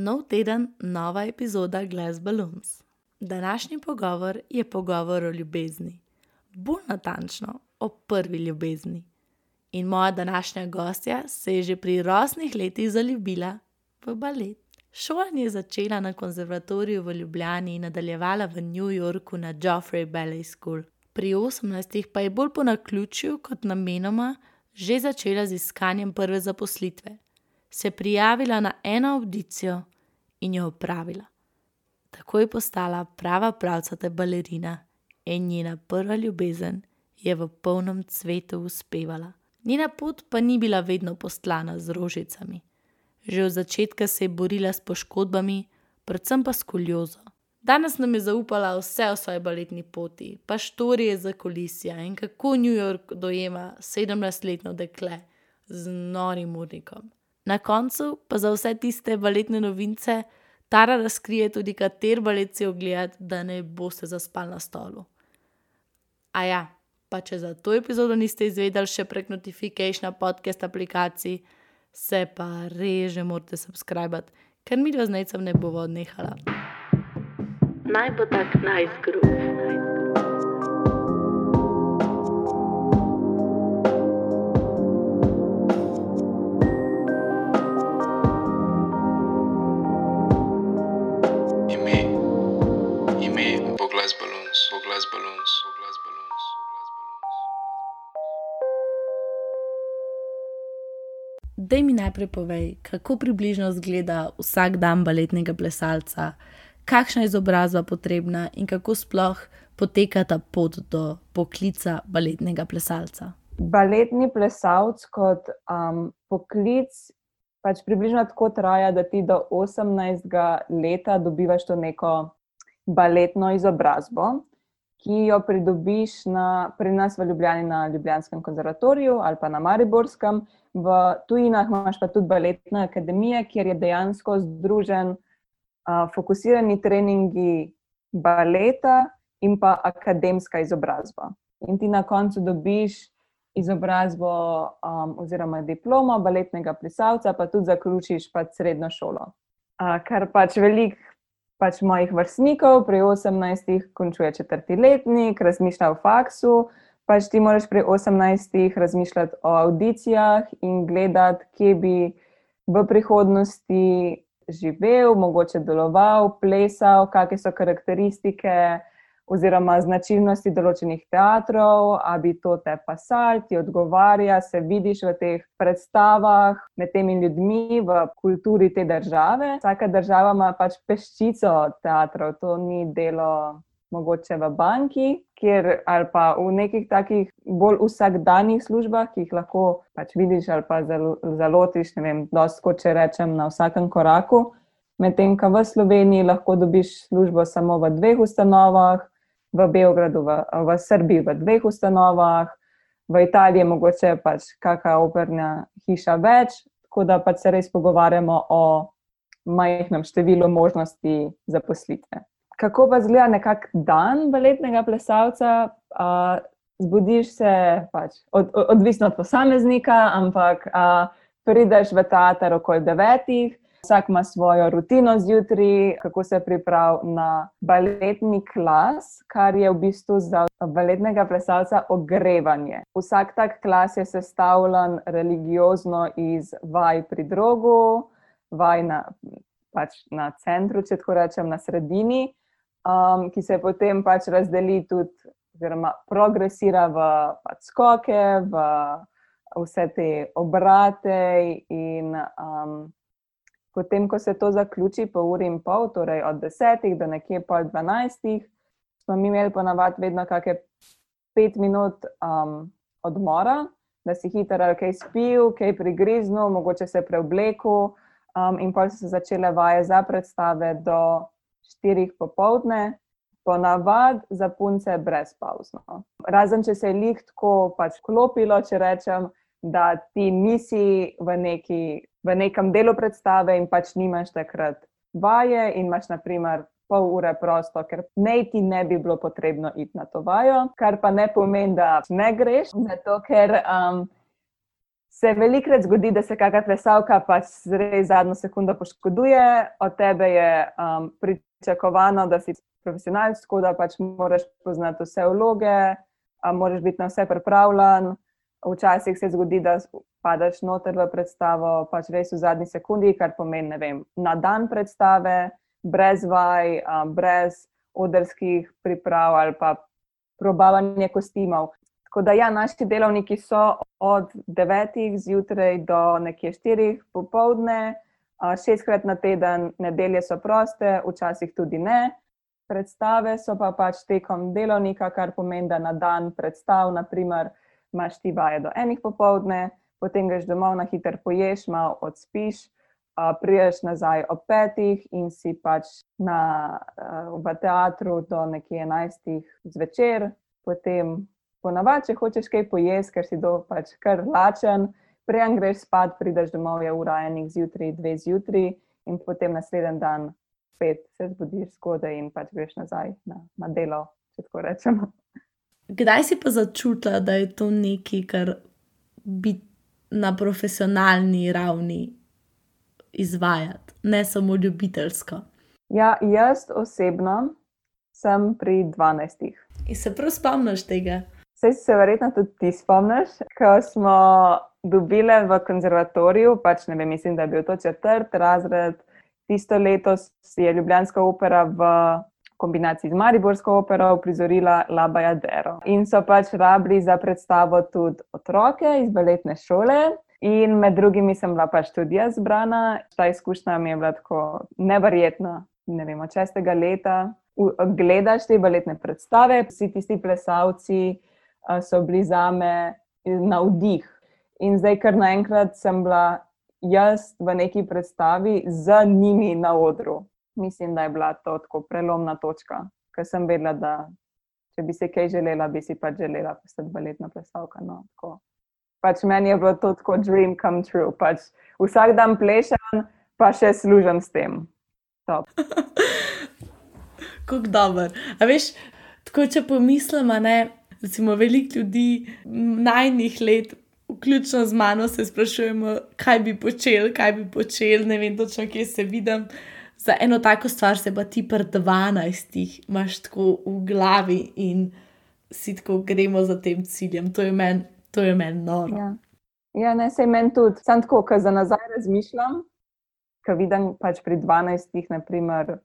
Nov teden, nova epizoda Glass Balloons. Današnji pogovor je pogovor o ljubezni, bolj natančno o prvi ljubezni. In moja današnja gostja se je že pri rosnih letih zaljubila v balet. Šolanje je začela na konzervatoriju v Ljubljani in nadaljevala v New Yorku na Joffrey Ballet School. Pri 18 pa je bolj po naključju kot namenoma že začela z iskanjem prve zaposlitve se prijavila na eno audicijo in jo opravila. Tako je postala prava pravcata balerina in njena prva ljubezen je v polnem cvetu uspevala. Njena pot pa ni bila vedno postlana z rožicami. Že od začetka se je borila s poškodbami, predvsem pa s koljozo. Danes nam je zaupala vse o svoji baletni poti, pa štorije za kulisija in kako New York dojema 17-letno dekle z norim urnikom. Na koncu pa za vse tiste baletne novince Tara razkrije tudi, kater balet si ogledati, da ne boste zaspali na stolu. A ja, pa če za to epizodo niste izvedeli še prek notifikationa podcast aplikacij, se pa reže morate subskrbati, ker mi dva z necem ne bo odnehala. Naj bo tak najzgruh. Nice da mi najprej povej, kako približno izgleda vsak dan baletnega plesalca, kakšna je izobrazba potrebna in kako sploh poteka ta pot do poklica baletnega plesalca. Baletni plesalc kot um, poklic pač približno tako traja, da ti do 18. leta dobivaš to neko baletno izobrazbo. Ki jo pridobiš na, pri nas v Ljubljani, na Ljubljanskem konzervatoriju ali pa na Mariborskem, v tujinah imaš pa tudi baletne akademije, kjer je dejansko združen uh, fokusirani treningi baleta in pa akademska izobrazba. In ti na koncu dobiš izobrazbo um, oziroma diplomo baletnega plesalca, pa tudi zaključiš pa srednjo šolo. Uh, kar pač velik. Pač mojih vrstnikov, pri 18. končuje četrti letnik, razmišlja o faksu, pač ti moraš pri 18 razmišljati o audicijah in gledati, kje bi v prihodnosti živel, mogoče deloval, plesal, kakšne so karakteristike oziroma značilnosti določenih teatrov, ali bi to te pasal, ti odgovarja, se vidiš v teh predstavah med temi ljudmi, v kulturi te države. Vsaka država ima pač peščico teatrov, to ni delo mogoče v banki, kjer, ali pa v nekih takih bolj vsakdanjih službah, ki jih lahko pač vidiš ali pa zalotiš, ne vem, dosto, če rečem, na vsakem koraku. Medtem, ko v Sloveniji lahko dobiš službo samo v dveh ustanovah, v Beogradu, v, v Srbiji, v dveh ustanovah, v Italiji, mogoče pač kakšna operna hiša več, tako da pač se res pogovarjamo o majhnem številu možnosti zaposlitve kako pa zgleda nekakšen dan baletnega plesalca? Uh, zbudiš se, pač, od, odvisno od posameznika, ampak uh, prideš v teater okoli devetih. Vsak ima svojo rutino zjutraj, kako se pripravi na baletni klas, kar je v bistvu za baletnega plesalca ogrevanje. Vsak tak klas je sestavljen religiozno iz vaj pri drogu, vaj na, pač na centru, če tako rečem, na sredini, um, ki se potem pač razdeli tudi, oziroma progresira v pač skoke, v vse te obrate. In um, potem, ko se to zaključi, po uri in pol, torej od desetih do nekje pol dvanajstih, smo mi imeli ponavadi vedno kakšne pet minut um, odmora. Da si hiter ali kaj spil, kaj prigriznil, mogoče se preoblekel, um, in pa so se začele vaje za predstave do štirih popovdne, ponavadi za punce brezpauzno. Razen če se je lih tako pač klopilo, če rečem, da ti nisi v, neki, v nekem delu predstave in pač nimaš takrat vaje in imaš naprimer. Pol ure prosto, ker ne ti ne bi bilo potrebno iti na to vajo, kar pa ne pomeni, da ne greš. Zato, ker um, se velikokrat zgodi, da se kakšna plesalka pač res zadnjo sekundo poškoduje, od tebe je um, pričakovano, da si profesionalc, tako da pač moraš poznati vse vloge, um, moraš biti na vse pripravljen. Včasih se zgodi, da padeš noter v predstavo, pač res v zadnji sekundi, kar pomeni, ne vem, na dan predstave, brez vaj, um, brez odrskih priprav ali pa probavanje kostimov. Tako da, ja, naši delavniki so od 9. zjutraj do nekje 4. popovdne, šestkrat na teden, nedelje so proste, včasih tudi ne. Predstave so pa pač tekom delovnika, kar pomeni, da na dan predstav, naprimer, imaš ti vaje do enih popovdne, potem greš domov na hiter poješ, malo odspiš, priješ nazaj ob petih in si pač na, v teatru do nekje enajstih zvečer, potem ponavadi, če hočeš kaj pojesti, ker si do pač kar lačen, prej greš spat, prideš domov, je ura enih zjutraj, dve zjutraj in potem naslednji dan spet se zbudiš zgodaj in pač greš nazaj na, na delo, če tako rečemo. Kdaj si pa začutila, da je to nekaj, kar bi na profesionalni ravni izvajati, ne samo ljubiteljsko? Ja, jaz osebno sem pri 12. In se prav spomniš tega? Vse se verjetno tudi ti spomniš, ko smo dobili v konzervatoriju, pač ne vem, mislim, da je bil to četrt razred. Tisto leto je Ljubljanska opera v kombinaciji z Mariborsko opero uprizorila Labaja Dero. In so pač rabili za predstavo tudi otroke iz baletne šole. In med drugimi sem bila pač tudi jaz zbrana. Ta izkušnja mi je bila tako neverjetna. Ne vem, od šestega leta gledaš te baletne predstave, vsi tisti plesalci so bili za me na vdih. In zdaj, ker naenkrat sem bila jaz v neki predstavi z njimi na odru. Mislim, da je bila to tako prelomna točka, ker sem vedela, da če bi se kaj želela, bi si pač želela postati baletna plesalka. No, pač meni je bilo to tako dream come true. Pač vsak dan plešem, pa še služim s tem. Kako dobro. A veš, tako če pomislim, ne recimo, veliko ljudi najnih let, vključno z mano, se sprašujemo, kaj bi počeli, kaj bi počeli, ne vem točno, kje se vidim. Za eno tako stvar se pa ti pred 12, imaš tako v glavi in si tako gremo za tem ciljem. To je meni men noro. Ja. ja, ne se meni tudi. Sam tako, ko za nazaj razmišljam, ko vidim pač pri 12, naprimer,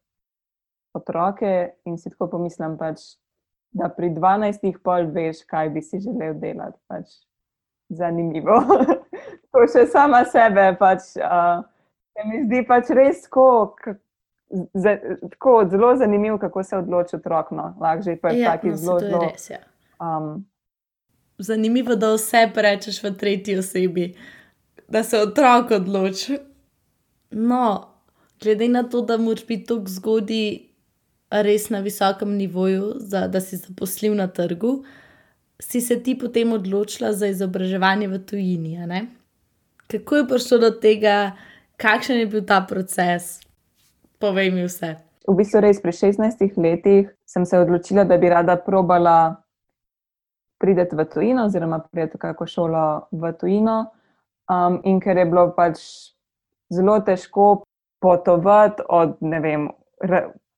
otroke in si tako pomislim, pač, da pri 12 pol veš, kaj bi si želel delati. Pač zanimivo. to še sama sebe. Pač, uh, se mi zdi pač res tako, z, tako zelo zanimivo, kako se odloči otrok. No. Lahko že pač ja, taki no, zelo, zelo. Res, ja. um, Zanimivo, da vse rečeš v tretji osebi, da se otrok odloči. No, glede na to, da moraš biti tako zgodaj res na visokem nivoju, za, da si zaposlil na trgu, si se ti potem odločila za izobraževanje v tujini. Kako je prišlo do tega, kakšen je bil ta proces? Povej mi vse. V bistvu res pri 16 letih sem se odločila, da bi rada probala priti v tujino, oziroma priti v kakšno šolo v tujino. Um, in ker je bilo pač zelo težko potovati od, vem,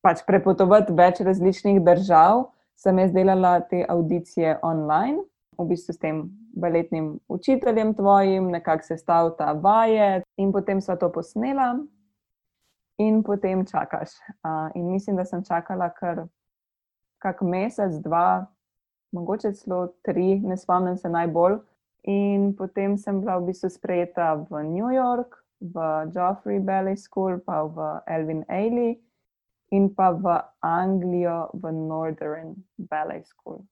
pač prepotovati več različnih držav, sem jaz delala te audicije online, v bistvu s tem baletnim učiteljem tvojim, nekako se stavil ta vaje, in potem sva to posnela, in potem čakaš. Uh, in mislim, da sem čakala kar kak mesec, dva, mogoče celo tri, ne spomnim se najbolj. In potem sem bila v bistvu sprejeta v New York, v Joffrey Ballet School, pa v Elvin Ailey in pa v Anglijo, v Northern Ballet School.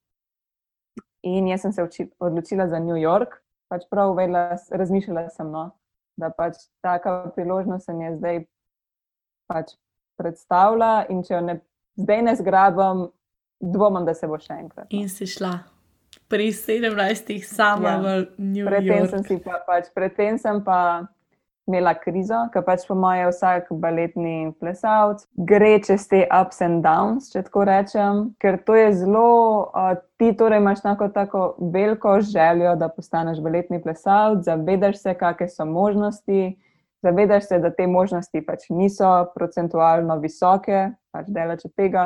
In jaz sem se uči, odločila za New York, pač prav uvedla, razmišljala sem, no, da pač taka priložnost se mi je zdaj pač predstavila in če jo ne, zdaj ne zgrabam, dvomim, da se bo še enkrat. No. In si šla. Pri 17, sama ja. v New predtem York. Sem si pa, pač, predtem sem pa imela krizo, ker pač po mojem vsak baletni plesalc gre čez te ups and downs, če tako rečem, ker to je zelo, uh, ti torej imaš tako, tako veliko željo, da postaneš baletni plesalc, zavedaš se, kakšne so možnosti. Zavedaš se, da te možnosti pač niso procentualno visoke, pač delaš od tega.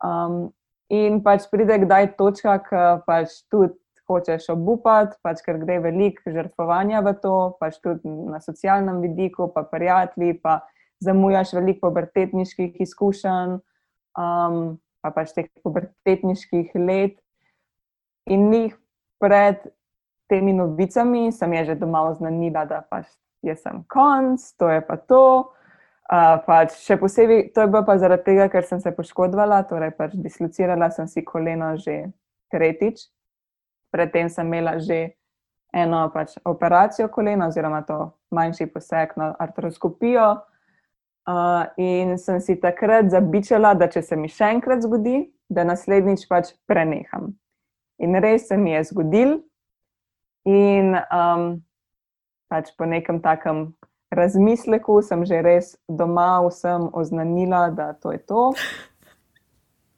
Um, in pač pride kdaj točka, ki pač tudi hočeš obupati, pač, ker gre veliko žrtvovanja v to, pač tudi na socialnem vidiku, pa prijatelji, pa zamujaš veliko pubertetniških izkušenj, um, pa pač teh pubertetniških let. In njih pred temi novicami sem je že doma oznanila, da pač jaz sem konc, to je pa to. Uh, pač še posebej to je bilo pa zaradi tega, ker sem se poškodovala, torej pač dislocirala sem si koleno že tretjič predtem sem imela že eno pač, operacijo kolena, oziroma to manjši poseg na artroskopijo. Uh, in sem si takrat zabičala, da če se mi še enkrat zgodi, da naslednjič pač preneham. In res se mi je zgodil, in um, pač po nekem takem razmisleku sem že res doma vsem oznanila, da to je to.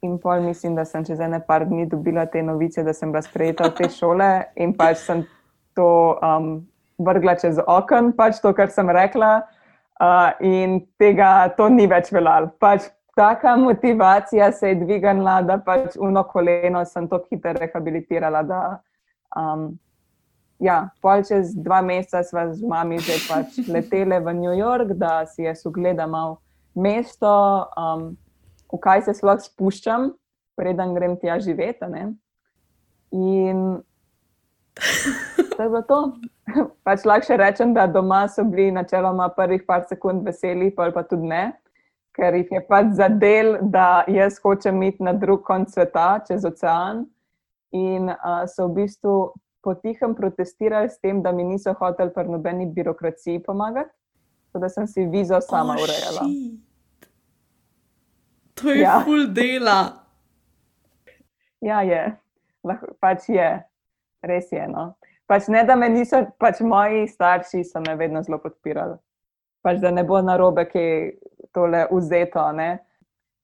In pol mislim, da sem čez ene par dni dobila te novice, da sem bila sprejeta v te šole in pač sem to um, vrgla čez okno, pač to, kar sem rekla. Uh, in tega to ni več veljalo. Pač taka motivacija se je dvignila, da pač uno koleno sem to hitro rehabilitirala. Da, um, ja, pol čez dva meseca sva z mami že pač letele v New York, da si jaz ugledam mesto. Um, v kaj se sploh spuščam, preden grem tja živeti. Ne? In to je bilo to. Pač lahko rečem, da doma so bili načeloma prvih par sekund veseli, pa pa tudi ne, ker jih je pač zadel, da jaz hočem iti na drug konc sveta, čez ocean. In uh, so v bistvu potihem protestirali s tem, da mi niso hoteli pri nobeni birokraciji pomagati, da sem si vizo sama oh, urejala. Shit. To je ja. full dela. Ja, je. Lahko, pač je, res je. No. Pač ne, da me niso, pač moji starši so me vedno zelo podpirali. Pač da ne bo na robe, ki je tole vzeto. Ne.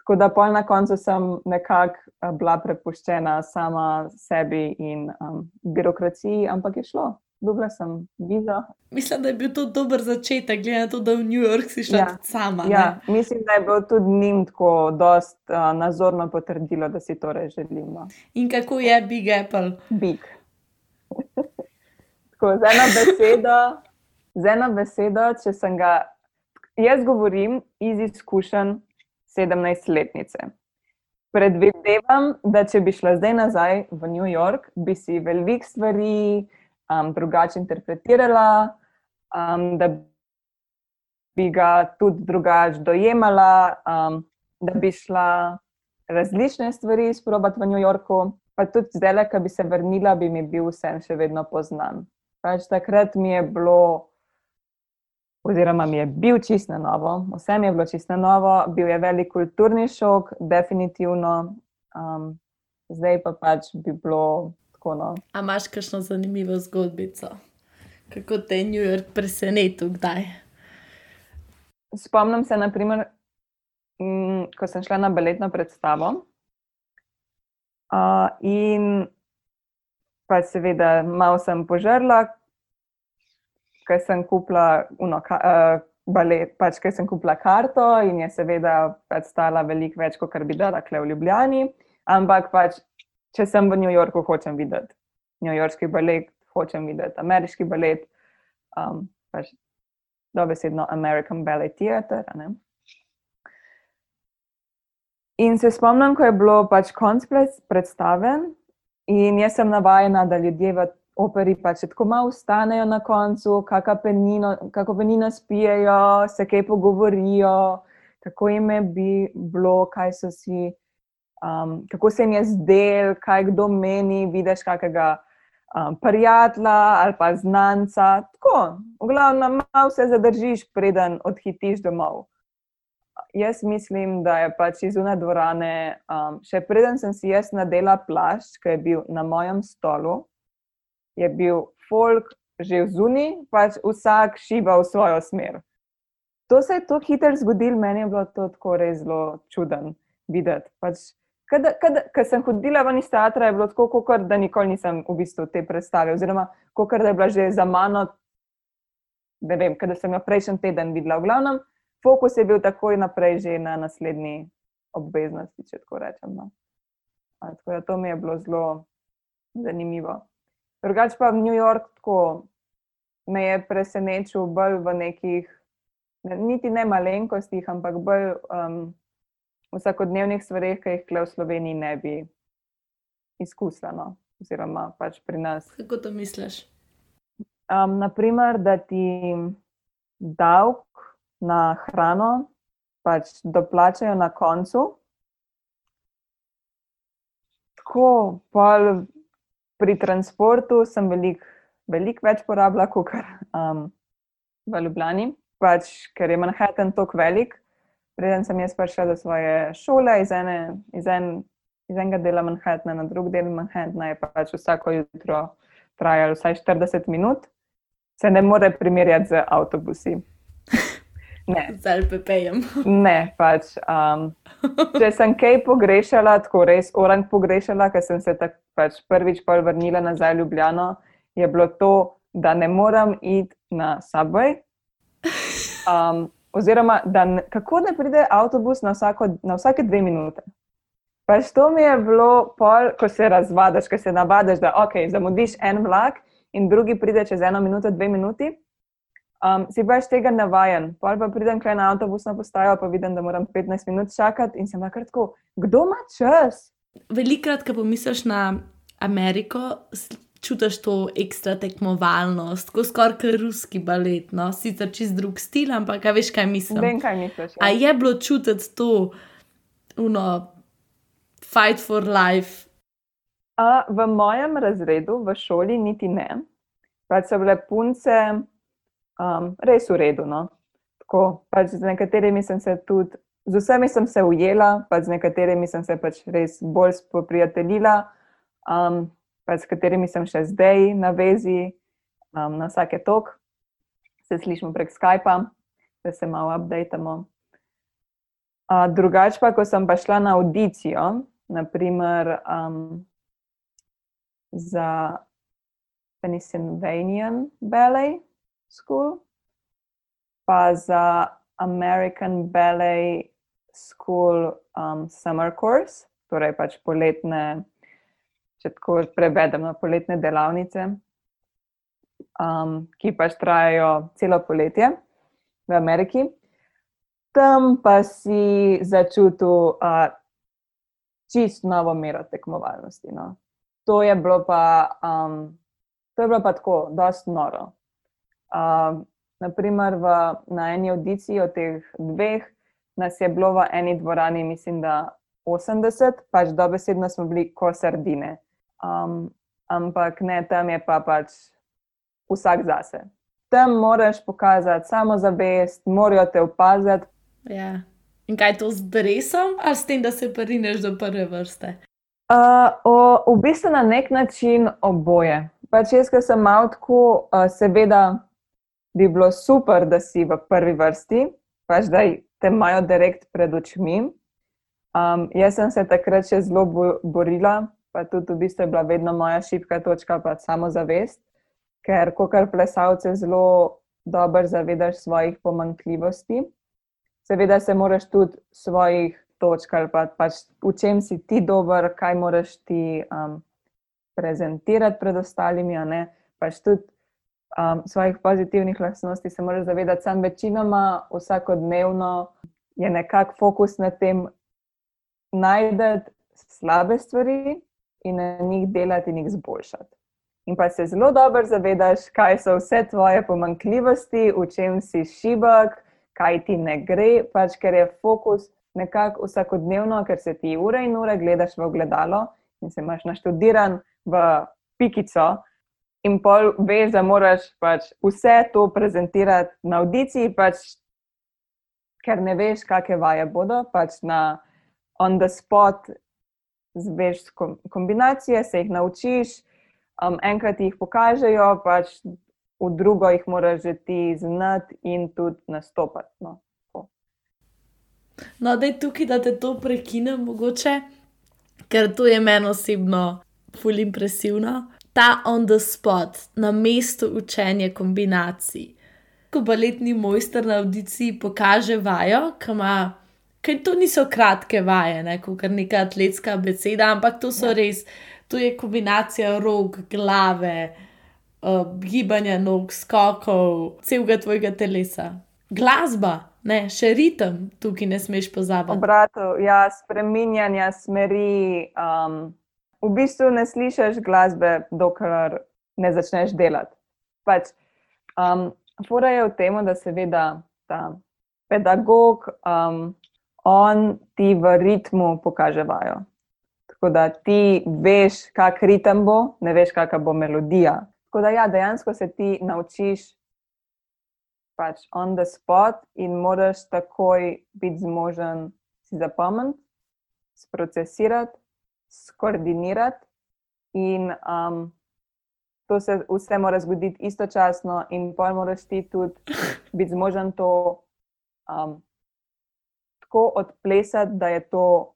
Tako da pol na koncu sem nekako eh, bila prepuščena sama sebi in um, birokraciji, ampak je šlo dobila sem vizo. Mislim, da je bil to dober začetek, glede na to, da v New York si šla ja. sama. Ja, mislim, da je bilo tudi njim tako dost uh, nazorno potrdilo, da si torej želimo. In kako je Big Apple? Big. tako, z eno besedo, z eno besedo, če sem ga, jaz govorim iz izkušenj 17-letnice. Predvidevam, da če bi šla zdaj nazaj v New York, bi si veliko stvari um, drugače interpretirala, um, da bi ga tudi drugače dojemala, um, da bi šla različne stvari izprobati v New Yorku. Pa tudi zdaj, ko bi se vrnila, bi mi bil vse še vedno poznan. Pač takrat mi je bilo, oziroma mi je bil čisto novo, vsem je bilo čisto novo, bil je velik kulturni šok, definitivno. Um, zdaj pa pač bi bilo Tako, no. A imaš kakšno zanimivo zgodbico, kako te je New York presenetil, kdaj? Spomnim se, naprimer, m, ko sem šla na baletno predstavo. Uh, in pa seveda, malo sem požrla, ker sem kupila uno, ka, uh, balet, pač ker sem kupila karto in je seveda predstavila veliko več, kot bi dala kle v Ljubljani. Ampak pač če sem v New Yorku, hočem videti New Yorkski balet, hočem videti ameriški balet, um, pač dobesedno American Ballet Theatre. In se spomnim, ko je bilo pač konc predstave, in jaz sem navajena, da ljudje v operi pač tako malo ustanejo na koncu, kako penino spijejo, se kaj pogovorijo, kako jim je bilo, kaj so si um, kako se jim je zdel, kaj kdo meni, vidiš kakega um, prijatelja ali pa znanca. Tako, v glavnem, malo se zadržiš, preden odhitiš domov. Jaz mislim, da je pač iz une dvorane, um, še preden sem si jaz nadela plašč, ki je bil na mojem stolu, je bil folk že zuni, pač vsak šiba v svojo smer. To se je tako hitro zgodilo, meni je bilo to tako res zelo čuden videti. Pač, Ker sem hodila ven iz teatra, je bilo tako, kot da nikoli nisem v bistvu te predstave, oziroma kot da je bila že za mano, ne vem, ker sem jo prejšnji teden videla. V glavnem, fokus je bil takoj naprej, že na naslednji obveznosti, če tako rečem. No. Tako da to mi je bilo zelo zanimivo. Drugač pa v New York tako me je presenečil bolj v nekih, ne, niti ne malenkostih, ampak bolj. Um, vsakodnevnih stvareh, ki jih v Sloveniji ne bi izkusila, no? oziroma pač pri nas. Kako to misliš? Um, naprimer, da ti davek na hrano pač doplačajo na koncu. Tako, pri transportu sem veliko velik več porabila kot um, v Ljubljani, pač, ker je Manhattan tako velik, preden sem jaz prišla do svoje šole, iz, ene, iz, en, iz enega dela Manhattna na drug del Manhattna, je pač vsako jutro trajalo vsaj 40 minut, se ne more primerjati z avtobusi. Ne. Z LPP-jem. Ne, pač. Um, če sem kaj pogrešala, tako res orang pogrešala, ker sem se tak, pač prvič pol vrnila nazaj v Ljubljano, je bilo to, da ne moram iti na subway. Um, oziroma da ne, kako ne pride avtobus na, vsako, na vsake dve minute. Pač to mi je bilo, pol, ko se razvadaš, ko se navadiš, da okay, zamudiš en vlak in drugi pride čez eno minuto, dve minuti. Um, si pač tega navajen. Pol pa pridem kaj na avtobusno postajo, pa vidim, da moram 15 minut čakati in sem lahko tako, kdo ima čas? Velikrat, ko pomisliš na Ameriko, čutiš to ekstra tekmovalnost, kot skoraj kot ruski balet, no, sicer čist drug stil, ampak kaj veš, kaj mislim. Vem, kaj misliš. Ja. A je bilo čutiti to, uno, fight for life? A, v mojem razredu, v šoli, niti ne. Pač so bile punce um, res v redu. No? Tako, pač z nekaterimi sem se tudi, z vsemi sem se ujela, pa z nekaterimi sem se pač res bolj spoprijateljila. Um, s katerimi sem še zdaj na vezi, um, na vsake tok, se slišimo prek Skypa, da se malo updatemo. Uh, drugač pa, ko sem pa šla na audicijo, naprimer um, za Pennsylvania Ballet School, pa za American Ballet School um, Summer Course, torej pač poletne če tako prevedem na poletne delavnice, um, ki pač trajajo celo poletje v Ameriki. Tam pa si začutil uh, čist novo mero tekmovalnosti. No. To je bilo pa, um, to je bilo pa tako, dosti noro. Uh, naprimer, v, na eni audiciji od teh dveh nas je bilo v eni dvorani, mislim, da 80, pač dobesedno smo bili kot sardine. Um, ampak ne, tam je pa pač vsak zase. Tam moraš pokazati samozavest, morajo te opaziti. Ja. In kaj to z drevesom, ali s tem, da se prineš do prve vrste? Uh, o, v bistvu na nek način oboje. Pač jaz, ki sem malo tako, uh, seveda bi bilo super, da si v prvi vrsti, pač da te imajo direkt pred očmi. Um, jaz sem se takrat še zelo borila, pa tudi v bistvu je bila vedno moja šipka točka, pa samo zavest, ker ko kar plesalce zelo dobro zavedaš svojih pomankljivosti, seveda se moraš tudi svojih točk ali pa, pač v čem si ti dober, kaj moraš ti um, prezentirati pred ostalimi, pač tudi. Um, svojih pozitivnih lastnosti se moraš zavedati, sam večinoma, vsakodnevno je nekako fokus na tem, najdete slabe stvari, in na njih delati in jih izboljšati. In pa se zelo dobro zavedaš, kaj so vse tvoje pomankljivosti, v čem si šibek, kaj ti ne gre, pač ker je fokus nekako vsakodnevno, ker se ti ure in ure gledaš v ogledalo in se imaš naštudiran v pikico. In pol veš, da moraš pač vse to prezentirati na audiciji, pač, ker ne veš, kakšne vaje bodo, pač na on the spot zveš kombinacije, se jih naučiš, um, enkrat jih pokažejo, pač v drugo jih moraš že ti znati in tudi nastopati. No. No, da je tukaj, da te to prekinem, mogoče, ker to je meni osebno ful impresivno. Ta on the spot, na mestu učenja kombinacij. Ko baletni mojster na audiciji pokaže vajo, ki ima. Ker to niso kratke vaje, ne, kot neka atletska beseda, ampak to so ja. res, to je kombinacija rok, glave, uh, gibanja nog, skokov, celega tvojega telesa. Glasba, ne, še ritem, tukaj ne smeš pozabiti. Obrato, ja, spreminjanja smeri. Um, v bistvu ne slišiš glasbe, dokler ne začneš delati. Pač, um, Fora je v tem, da seveda ta pedagog, um, on ti v ritmu pokaže vajo. Tako da ti veš, kak ritem bo, ne veš, kakšna bo melodija. Tako da ja, dejansko se ti naučiš pač on the spot in moraš takoj biti zmožen si zapomniti, sprocesirati, skoordinirati. In um, to se vse mora zgoditi istočasno, in pa moraš ti tudi biti zmožen to um, tako odplesati, da je to.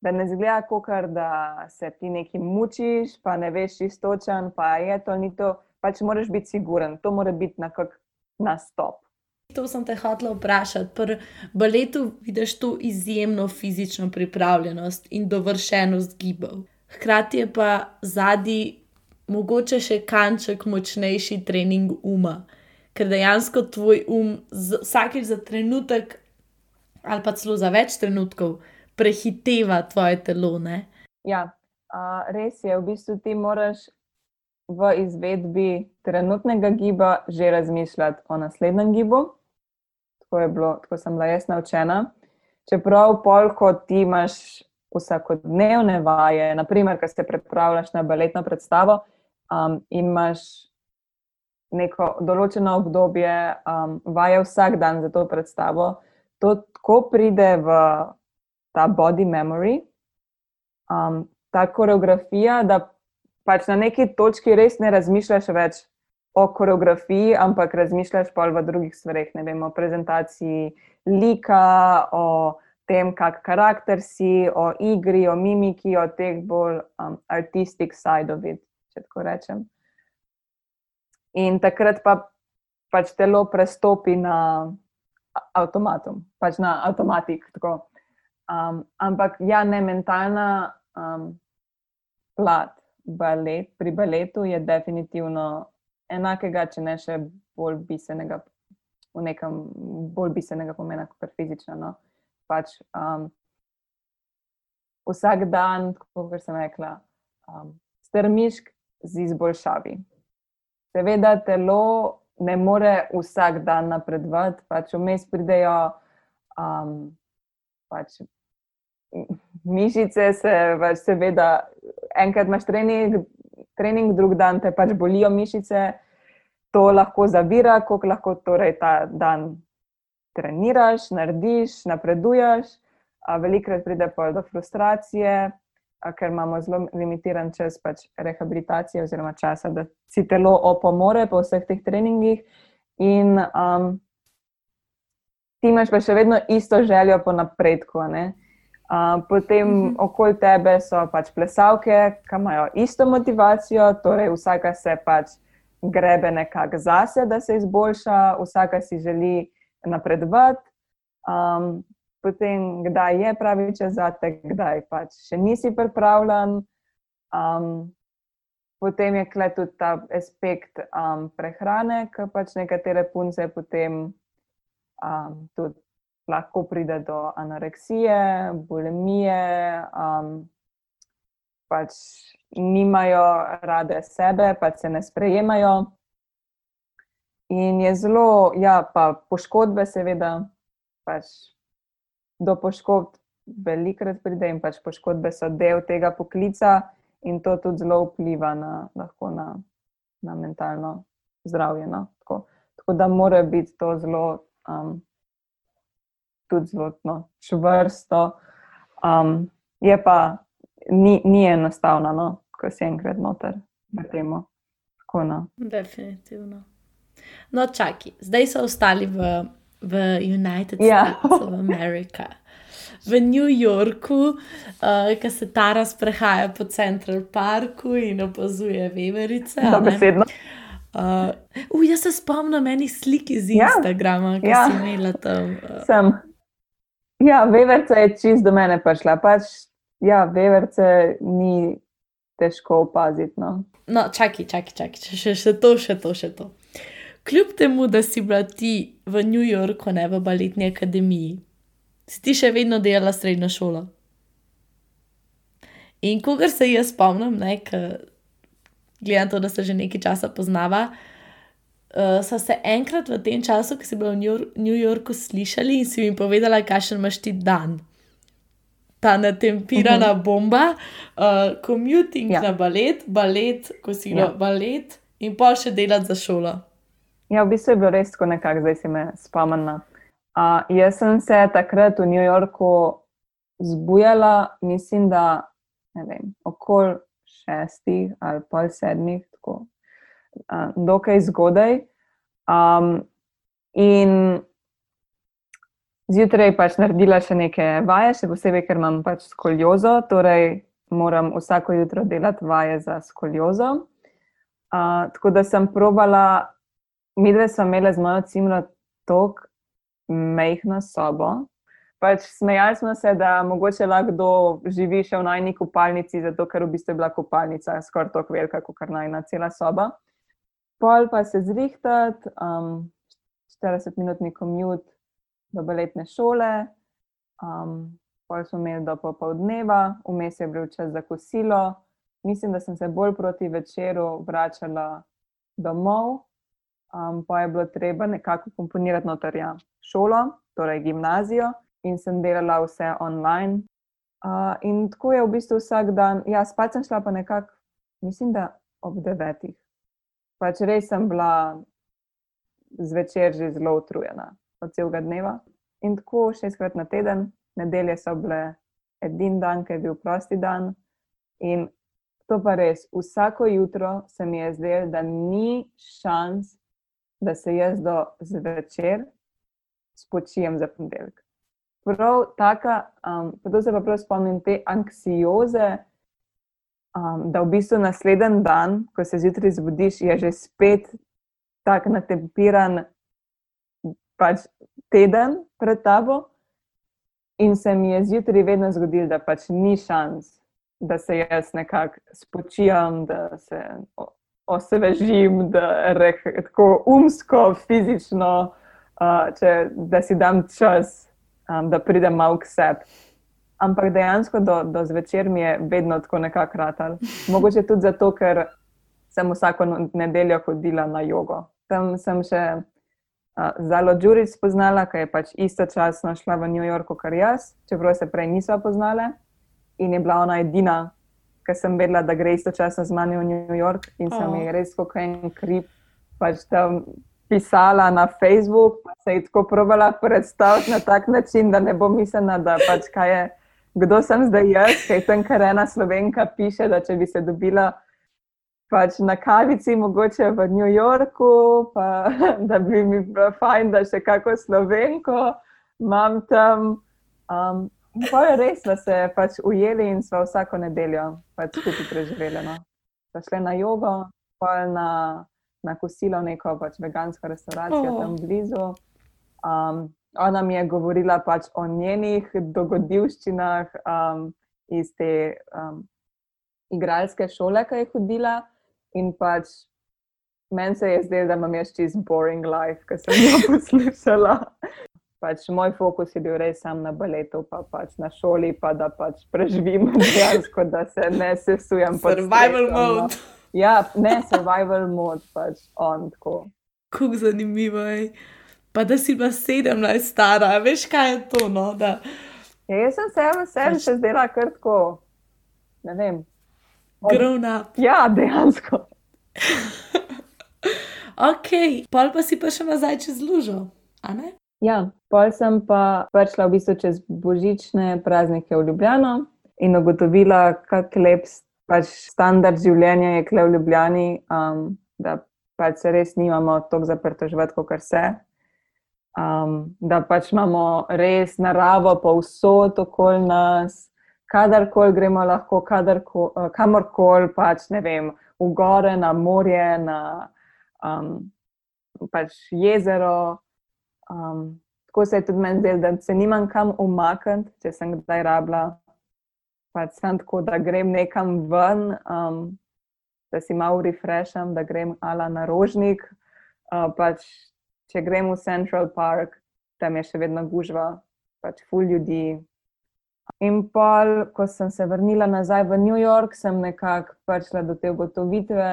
Da ne zgleda, kot da se ti nekaj mučiš, pa ne veš, istočen, pa je to ni to. Pač moraš biti siguren, to mora biti na kak nastop. To sem te hotel vprašati. Pri baletu vidiš to izjemno fizično pripravljenost in dovršenost gibov. Hkrati je pa zadnji, mogoče še kanček močnejši trening uma, ker dejansko tvoj um vsakeč za trenutek, ali pa celo za več trenutkov, prehiteva tvoje telo. Ne? Ja, a, res je, v bistvu ti moraš v izvedbi trenutnega giba že razmišljati o naslednjem gibu. Tako, bilo, tako sem bila jaz naučena. Čeprav pol, ko ti imaš vsakodnevne vaje, naprimer, ko se pripravljaš na baletno predstavo um, in imaš neko določeno obdobje um, vaje vsak dan za to predstavo, to tako pride v ta body memory, um, ta koreografija, da pač na neki točki res ne razmišljaš več o koreografiji, ampak razmišljaš pa v drugih stvareh, ne vem, o prezentaciji lika, o tem, kak karakter si, o igri, o mimiki, o teh bolj um, artistic side of it, če tako rečem. In takrat pa pač telo prestopi na avtomatom, pač na avtomatik. Um, ampak ja, ne mentalna um, plat balet, pri baletu je definitivno enakega, če ne še bolj bistvenega, v nekem bolj bistvenega pomena kot fizično. No? Pač, um, vsak dan, kot sem rekla, um, strmiš z izboljšavi. Seveda, telo ne more vsak dan napredovati, pač vmes pridejo. Um, pač, Mišice se, pač seveda, enkrat imaš trening, trening, drug dan te pač bolijo mišice, to lahko zavira, koliko lahko torej ta dan treniraš, narediš, napreduješ. Velikrat pride pa do frustracije, ker imamo zelo limitiran čas pač rehabilitacije oziroma časa, da si telo opomore po vseh teh treningih. In um, ti imaš pa še vedno isto željo po napredku. Ne? Potem uh mhm. -huh. okoli tebe so pač plesalke, ki imajo isto motivacijo, torej vsaka se pač grebe nekako zase, da se izboljša, vsaka si želi napredovati. Um, potem, kdaj je pravi čas za te, kdaj pač še nisi pripravljen. Um, potem je kle tudi ta aspekt um, prehrane, ki pač nekatere punce potem um, tudi lahko pride do anoreksije, bulimije, um, pač nimajo rade sebe, pač se ne sprejemajo. In je zelo, ja, pa poškodbe, seveda, pač do poškodb velikrat pride in pač poškodbe so del tega poklica, in to tudi zelo vpliva na, na, na mentalno zdravje. No? Tako, tako da mora biti to zelo. Um, tudi zelo no, čvrsto. Um, je pa ni, ni enostavno, no, ko si enkrat noter v tem. Tako, no. Definitivno. No, čakaj, zdaj so ostali v, v United Ja. States of America. V New Yorku, uh, ki se Tara sprehaja po Central Parku in opazuje veverice. a ne? Dobesedno. Uh, uh, jaz se spomnim enih slik iz Ja. Instagrama, ki Ja. si imela tam. Uh, Sem. Ja, veverca je čist do mene prišla. Pač, ja, veverce ni težko opaziti. No. no, čakaj, čakaj, čakaj, še, še, to, še to, še to. Kljub temu, da si bila ti v New Yorku, ne v baletni akademiji, si ti še vedno delala srednjo šolo. In kogar se jaz spomnim, ne, gledam to, da se že nekaj časa poznava. Uh, so se enkrat v tem času, ki si bila v New, Yor- New Yorku, slišali in si mi povedala, kakšen imaš ti dan. Ta natempirana uh -huh. bomba, uh, commuting ja. Na balet, balet, kosilo, ja. Balet in pa še delati za šolo. Ja, v bistvu je bilo res tako nekako, zdaj si me spomnila. Uh, jaz sem se takrat v New Yorku zbujala, mislim, da vem, okoli šestih ali pol sedmih, tako dokaj zgodaj. Um, in zjutraj pač naredila še neke vaje, še posebej, ker imam pač skoliozo, torej moram vsako jutro delati vaje za skoliozo. Uh, tako da sem probala mi dve smo imeli z mojo cimro tako mehko sobo. Pač smejali smo se, da mogoče lahko kdo živi še v najni kopalnici, zato ker v bistvu je bila kopalnica skoraj tako velika, kot najna cela soba. Pol pa se zrihtati, um, 40-minutni komut do baletne šole, um, pol smo imeli do popoldneva, vmes je bil čas za kosilo. Mislim, da sem se bolj proti večeru vračala domov, um, pa je bilo treba nekako komponirati noter ja, šolo, torej gimnazijo, in sem delala vse online. Uh, in tako je v bistvu vsak dan, ja, spat sem šla pa nekako, mislim, da ob devetih. Pač res sem bila zvečer že zelo utrujena od celega dneva. In tako šestkrat na teden, nedelje so bile edini dan, ki je bil prosti dan. In to pa res, vsako jutro se mi je zdelo, da ni šans, da se jaz do zvečer spočijem za ponedeljek. Prav taka, um, to se pa prav spomnim te anksioze, um, da v bistvu naslednji dan, ko se zjutraj zbudiš, je že spet tako natempiran pač teden pred tabo. In se mi je zjutraj vedno zgodilo, da pač ni šans, da se jaz nekako spočijem, da se osvežim, da reh, tako umsko, fizično, uh, če, da si dam čas, um, da pridem malo k sebi. Ampak dejansko do, do zvečer mi je vedno tako nekako ratal. Mogoče tudi zato, ker sem vsako no- nedeljo hodila na jogo. Tam sem še uh, Zalo Đurič spoznala, ki je pač istočasno šla v New Yorku, kot jaz, čeprav se prej nisva poznala. In je bila ona edina, ki sem vedela, da gre istočasno z mano v New York. In sem Oh. ji res kot en krip pač tam pisala na Facebook, pa se ji tako probala predstaviti na tak način, da ne bo mislila, da pač kaj je, kdo sem zdaj jaz, kaj tam kar ena slovenka piše, da če bi se dobila pač na kavici, mogoče v New Yorku, pa da bi mi bilo fajn, da še kako slovenko imam tam. Um, pa je res, da se pač ujeli in smo vsako nedeljo pač skupaj preživeli. No. Pa šli na jogo, pa na, na kosilo, neko pač vegansko restavracijo Oh. tam blizu. Um, ona mi je govorila pač o njenih dogodivščinah um, iz te um, igralske šole, ki je hodila. In pač meni se je zdelo, da imam jaz čist boring life, ki sem jo poslušala. Pač moj fokus je bil res sam na baletu, pa pač na šoli, pa da pač preživim dejansko, da se ne sesujem. Survival stresom, no. mode. Ja, ne survival mode, pač on tako. Kako zanimivo je. Pa da si bila 17 stara, veš kaj je to? No? Da, Ja, jaz sem se v sebi še zdela kar tako, ne vem. Od- grown up. Ja, dejansko. Ok, pol pa si pa še nazaj čez lužo, a ne? Ja, pol sem pa prišla v bistvu čez božične praznike v Ljubljano in ugotovila, kak lep pač standard življenja je kle v Ljubljani. Um, da pač se res nimamo tako zaprto živeti, kot se. Um, da pač imamo res naravo povsod okoli nas, kadarkoli gremo, lahko kadarkoli, kamorkoli, pač ne vem, v gore, na morje, na um, pač jezero. Um, tako se je tudi meni zdelo, da se nimam kam umakniti, če sem kdaj rabila. Pač sem tako, da grem nekam ven, um, da si malo refresham, da grem ala na rožnik. Uh, pač, če grem v Central Park, tam je še vedno gužva, pač full ljudi. In pol, ko sem se vrnila nazaj v New York, sem nekako prišla do te ugotovitve,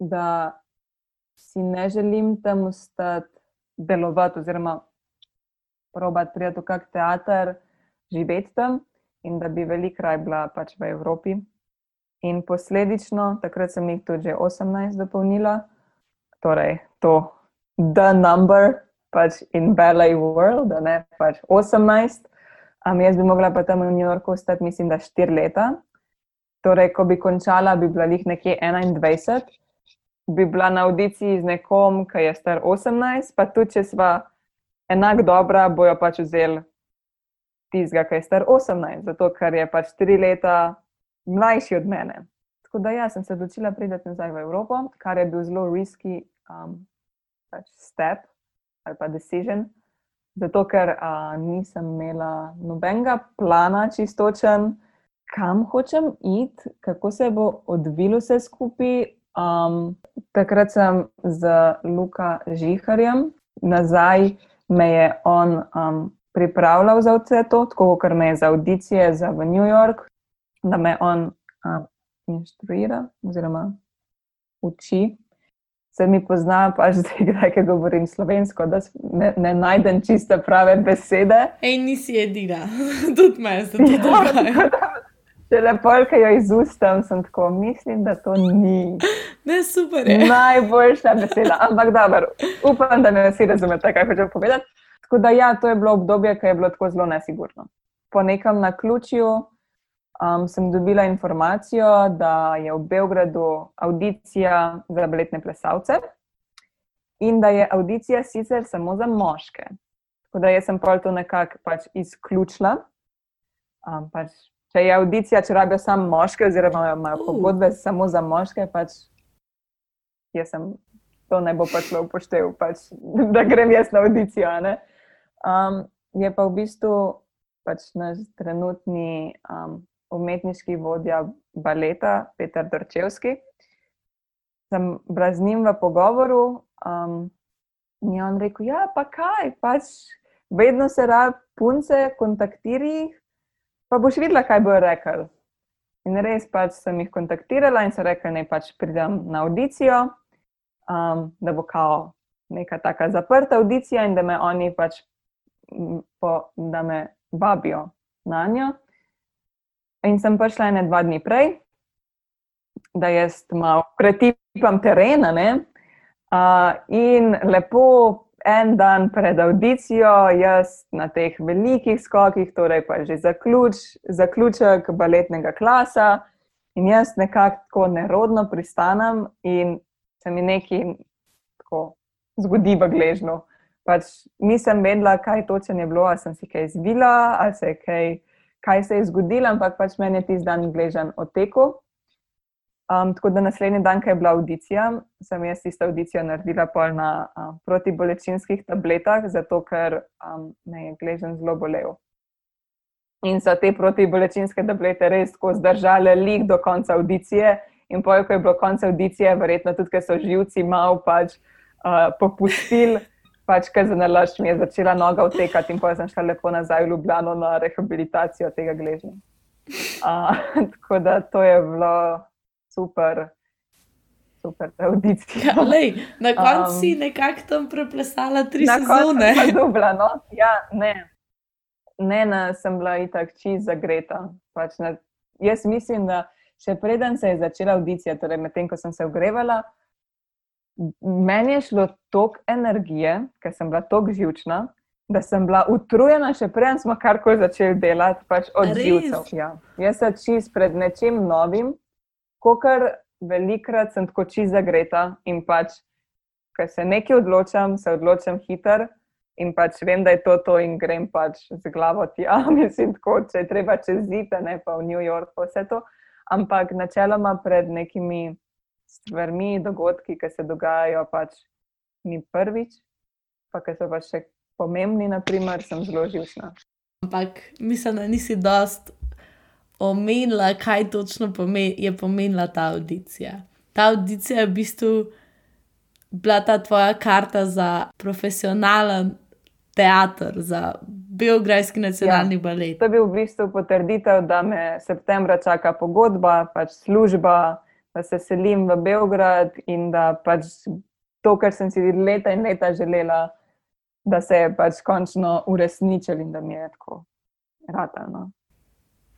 da si ne želim tam ostati delovati, oziroma probati priti v kak teater, živeti tam, in da bi veliko raje bila pač v Evropi. In posledično, takrat sem jih tudi 18 dopolnila, torej to, the number, pač in ballet world, da ne pač 18. Um, jaz bi mogla pa tam v New Yorku ostati, mislim, da 4 leta. Torej, ko bi končala, bi bila jih nekje 21, bi bila na audiciji z nekom, ki je star 18, pa tudi če sva enako dobra, bojo pač vzeli tistega, ki je star 18, zato ker je pač 3 leta mlajši od mene. Tako da ja, sem se odločila priti nazaj v Evropo, kar je bil zelo risky um, pač step ali pa decision. Zato, ker uh, nisem imela nobenega plana, čistočen, kam hočem iti, kako se bo odvilo vse skupaj. Um, takrat sem z Luka Žiharjem, nazaj me je on um, pripravljal za vse to, tako kot me je za audicije za v New York, da me on um, inštruira oziroma uči se mi pozna, pač zdaj, ki govorim slovensko, da ne, ne najdem čiste prave besede. Ej, nisi edina, tudi me se to dogaja. Če lepo, ki jo izustam, sem tako, mislim, da to ni. Ne, super. Je. Najboljša beseda, ampak dobro, upam, da me vsi razumete, kaj hočem povedati. Tako da, ja, to je bilo obdobje, ki je bilo tako zelo nesigurno. Po nekem naključju um, sem dobila informacijo, da je v Beogradu audicija za baletne plesalce in da je audicija sicer samo za moške. Tako da jaz sem pa to nekako pač izključila. Um, pač, če je audicija, če rabijo samo moške, oziroma imajo uh. pogodbe samo za moške, pač jaz sem to ne bo pač upošteval, pač, da grem jaz na audicijo. Um, je pa v bistvu pač naš trenutni um, umetniški vodja baleta Petr Dorčevski. Sem bila z njim v pogovoru um, in je on rekel: Ja, pa kaj, pač vedno se rad punce kontaktiri, pa boš videla, kaj bo rekel. In res pač sem jih kontaktirala in so rekli, da pač pridem na audicijo, um, da bo kao neka taka zaprta audicija in da me oni pač po, da me vabijo na njo. In sem prišla ene dva dni prej, da jaz malo pretipam terena. Uh, in lepo en dan pred audicijo, jaz na teh velikih skokih, torej pa že zaključ, zaključek baletnega klasa, in jaz nekako nerodno pristanem in se mi nekaj tako zgodi v gležnju. Pač nisem vedela, kaj točno je bilo, ali sem si kaj izvila, ali se je kaj kaj se je zgodilo, ampak pač meni je tisti dan gležen otekel. Um, tako da naslednji dan, ko je bila audicija, sem jaz tisto audicijo naredila pol na uh, protibolečinskih tabletah, zato ker um, me je gležen zelo bolel. In so te protibolečinske tablete res tako zdržale lik do konca audicije. In pojo, ko je bilo konec audicije, verjetno tudi, ker so živci malo pač, uh, popustili pač, ker za nalašč mi je začela noga utekati, in pa sem šla lepo nazaj v Ljubljano na rehabilitacijo tega gležnja. Uh, tako da to je bilo super, super audicija. Ja, lej, na koncu um, si nekako tam preplesala tri na sezone. Na dubla, no? ja, ne. Ne, ne, sem bila itak čist zagreta. Pač na, jaz mislim, da še preden se je začela audicija, torej medtem, ko sem se ogrevala, meni je šlo toliko energije, ker sem bila tako živčna, da sem bila utrujena, še preden smo karkoli začeli delati, pač od živcev. Ja. Jaz sem čist pred nečim novim, kot velikrat sem tako čisto zagreta in pač, ker se nekaj odločam, se odločam hiter in pač vem, da je to to in grem pač z glavo tja. Mislim, tako, če je treba čez zite, ne pa v New York, pa vse to. Ampak načeloma pred nekimi stvarmi, dogodki, ki se dogajajo, pač ni prvič, pa ki so pa še pomembni, naprimer, sem zelo živčna. Ampak mislim, da nisi dost omenila, kaj točno pomen, je pomenila ta audicija. Ta audicija je v bistvu bila ta tvoja karta za profesionalen teater, za Beograjski nacionalni ja, balet. To je bil v bistvu potrditev, da me septembra čaka pogodba, pač služba, da se selim v Beograd in da pač to, kar sem si leta in leta želela, da se je pač končno uresničilo in da mi je tako ratano.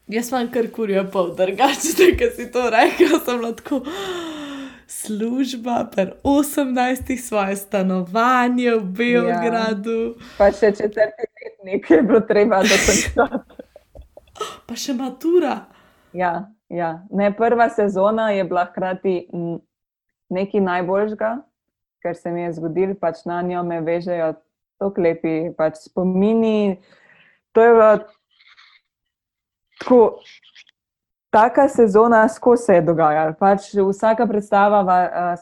Jaz sem kar kurijo pol, drugače, da si to rekel, sem lahko služba, per 18 svoje stanovanje v Beogradu. Ja. Pa še četrti letnik je bilo treba dokončati. Pa še matura. Ja, ja. Ne, prva sezona je bila hkrati nekaj najboljšega, kar se mi je zgodilo, pač na njo me vežejo tako lepi pač spomini. To je bilo tako, taka sezona, skozi se je dogajala. Pač vsaka predstava,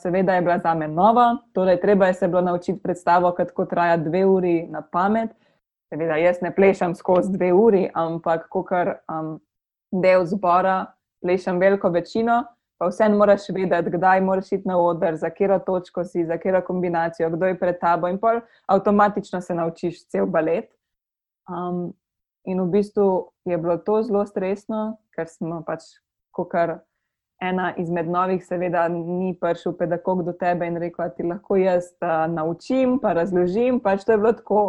seveda, je bila za me nova, torej treba je se bilo naučiti predstavo, kako traja dve uri na pamet. Seveda, jaz ne plešam skozi dve uri, ampak kot um, del zbora, plešam veliko večino. Pa vseeno moraš vedeti, kdaj moraš iti na oder, za katero točko si, za katero kombinacijo, kdo je pred tabo, in pol avtomatično se naučiš cel balet. Um, in v bistvu je bilo to zelo stresno, ker smo pač, kot ena izmed novih, seveda, ni prišel pedagog do tebe in rekel, da ti lahko jaz uh, naučim, pa razložim. Pač to je bilo tako.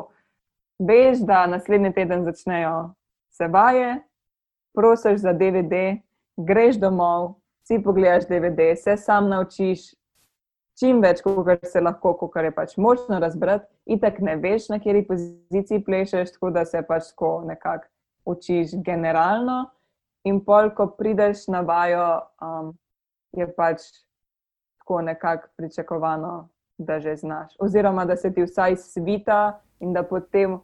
Veš, da naslednji teden začnejo se vaje, prosiš za DVD, greš domov, si pogledaš DVD, se sam naučiš, čim več, kot se lahko, kot je pač možno razbrati, in tako ne veš, na kateri poziciji plešeš, tako da se pač tako nekako učiš generalno. In pol, ko prideš na vajo, um, je pač tako nekako pričakovano, da že znaš. Oziroma, da se ti vsaj svita in da potem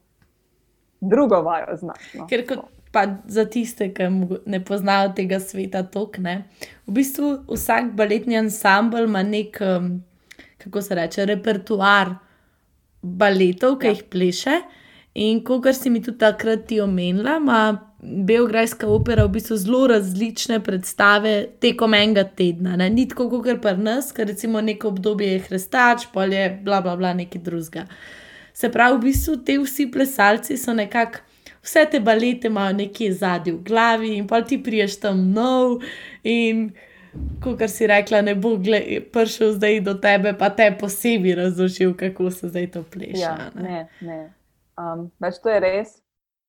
drugo vajo znaš. No. Ker kot pa za tiste, ki ne poznajo tega sveta, tokne. V bistvu vsak baletni ansambl ima nek, um, kako se reče, repertoar baletov, ki ja. jih pleše. In kot si mi tudi takrat omenila, ima Beograjska opera v bistvu zelo različne predstave tekom enega tedna. Ne? Ni tako kot pri nas, ker recimo neko obdobje je hrestač, polje, bla, bla, bla, nekaj drugega. Se pravi, v bistvu te vsi plesalci so nekako vse te balete imajo nekje zadnji v glavi, in pa ti priješ tam nov. In kot si rekla, ne bo prišel zdaj do tebe, pa te posebej razložil, kako se zdaj to pleše. Ja, ne, ne. Um, pač to je res.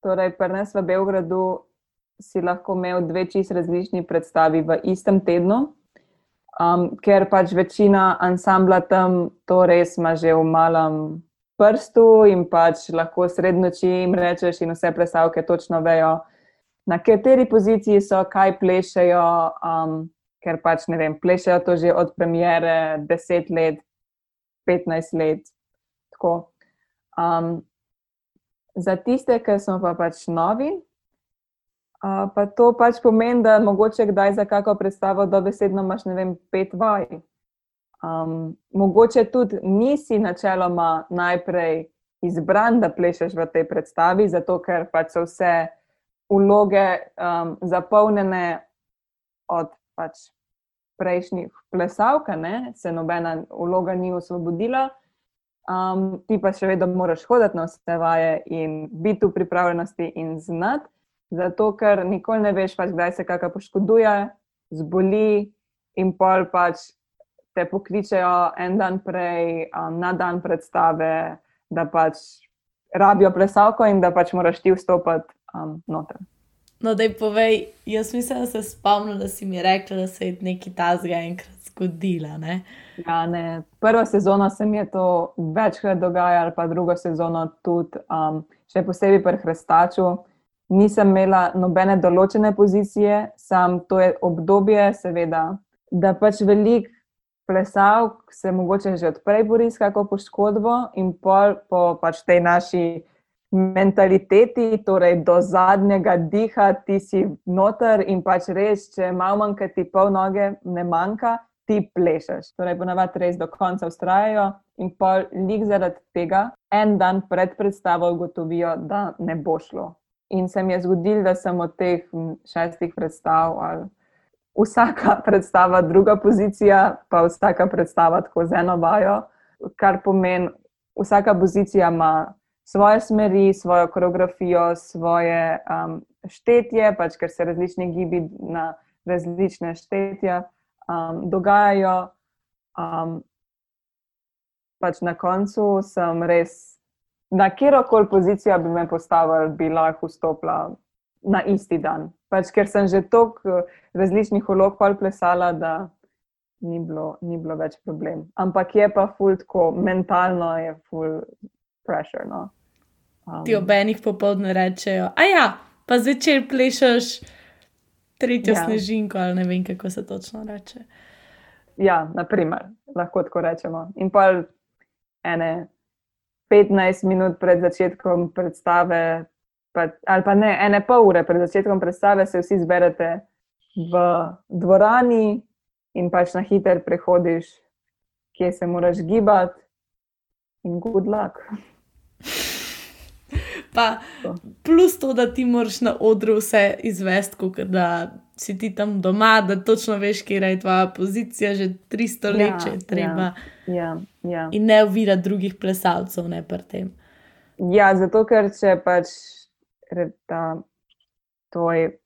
Torej, pri nas v Beogradu si lahko imel dve čist različni predstavi v istem tednu. Um, ker pač večina ansambla tam to res ima že v malem prstu in pač lahko srednoči jim rečeš, in vse plesalke točno vejo, na kateri poziciji so, kaj plešejo, um, ker pač ne vem, plešejo to že od premjere 10 let, 15 let. Um, za tiste, ki smo pa pač novi, uh, pa to pač pomeni, da mogoče kdaj za kakšno predstavo dobesedno imaš, ne vem, pet vaj. Um, mogoče tudi nisi načeloma najprej izbran, da plešeš v tej predstavi, zato ker pač so vse vloge um, zapolnjene od pač prejšnjih plesalk, se nobena vloga ni osvobodila. Um, ti pa še vedno moraš hoditi na vse vaje in biti v pripravljenosti in znati, zato ker nikoli ne veš, pač, kdaj se kakšno poškoduje, zboli in pol pač te pokličejo en dan prej, um, na dan predstave, da pač rabijo plesalko in da pač moraš ti vstopiti um, noter. No, da je povej, jaz mislim, da se spomnim, da si mi rekla, da se je nekaj tazga enkrat zgodila. Ne? Ja, ne. Prvo sezono se mi je to večkrat dogajalo, pa drugo sezono tudi, um, še posebej pri Hrstaču. Nisem imela nobene določene pozicije, sam to je obdobje, seveda, da pač velik plesal, se mogoče že odprej bori s kakšno poškodbo in pol po pač tej naši mentaliteti, torej do zadnjega diha, ti si noter in pač res, če malo manjka ti pol noge, ne manjka, ti plešeš. Torej, ponavadi res do konca ustrajajo in pol lik zaradi tega en dan pred predstavo ugotovijo, da ne bo šlo. In se mi je zgodilo, da sem od teh šestih predstav ali vsaka predstava druga pozicija, pa vsaka predstava tako z eno vajo, kar pomeni, vsaka pozicija ima svoje smeri, svojo koreografijo, svoje um, štetje, pač ker se različni gibi na različne štetja um, dogajajo. Um, pač na koncu sem res, na kjer koli pozicijo bi me postavili, bi lahko vstopila na isti dan. Pač, ker sem že toliko različnih ulog plesala, da ni bilo, ni bilo več problem. Ampak je pa ful tako, mentalno je ful pressure. No. Um, Ti ob enih popoldne rečejo, a ja, pa zvečer plešeš tretjo ja. snežinko ali ne vem, kako se točno reče. Ja, naprimer, lahko tako rečemo. In pa ene 15 minut pred začetkom predstave pa, ali pa ne, ene pol ure pred začetkom predstave se vsi zberete v dvorani in pač na hiter prehodiš, kje se moraš gibati, in good luck. Pa, plus to, da ti moraš na odru vse izvesti, kot da si ti tam doma, da točno veš, kje je tvoja pozicija, že 300 let, ja, če je treba. Ja, ja, ja. In ne uvira drugih plesalcev, ne pa tem. Ja, zato ker če pač da tvoj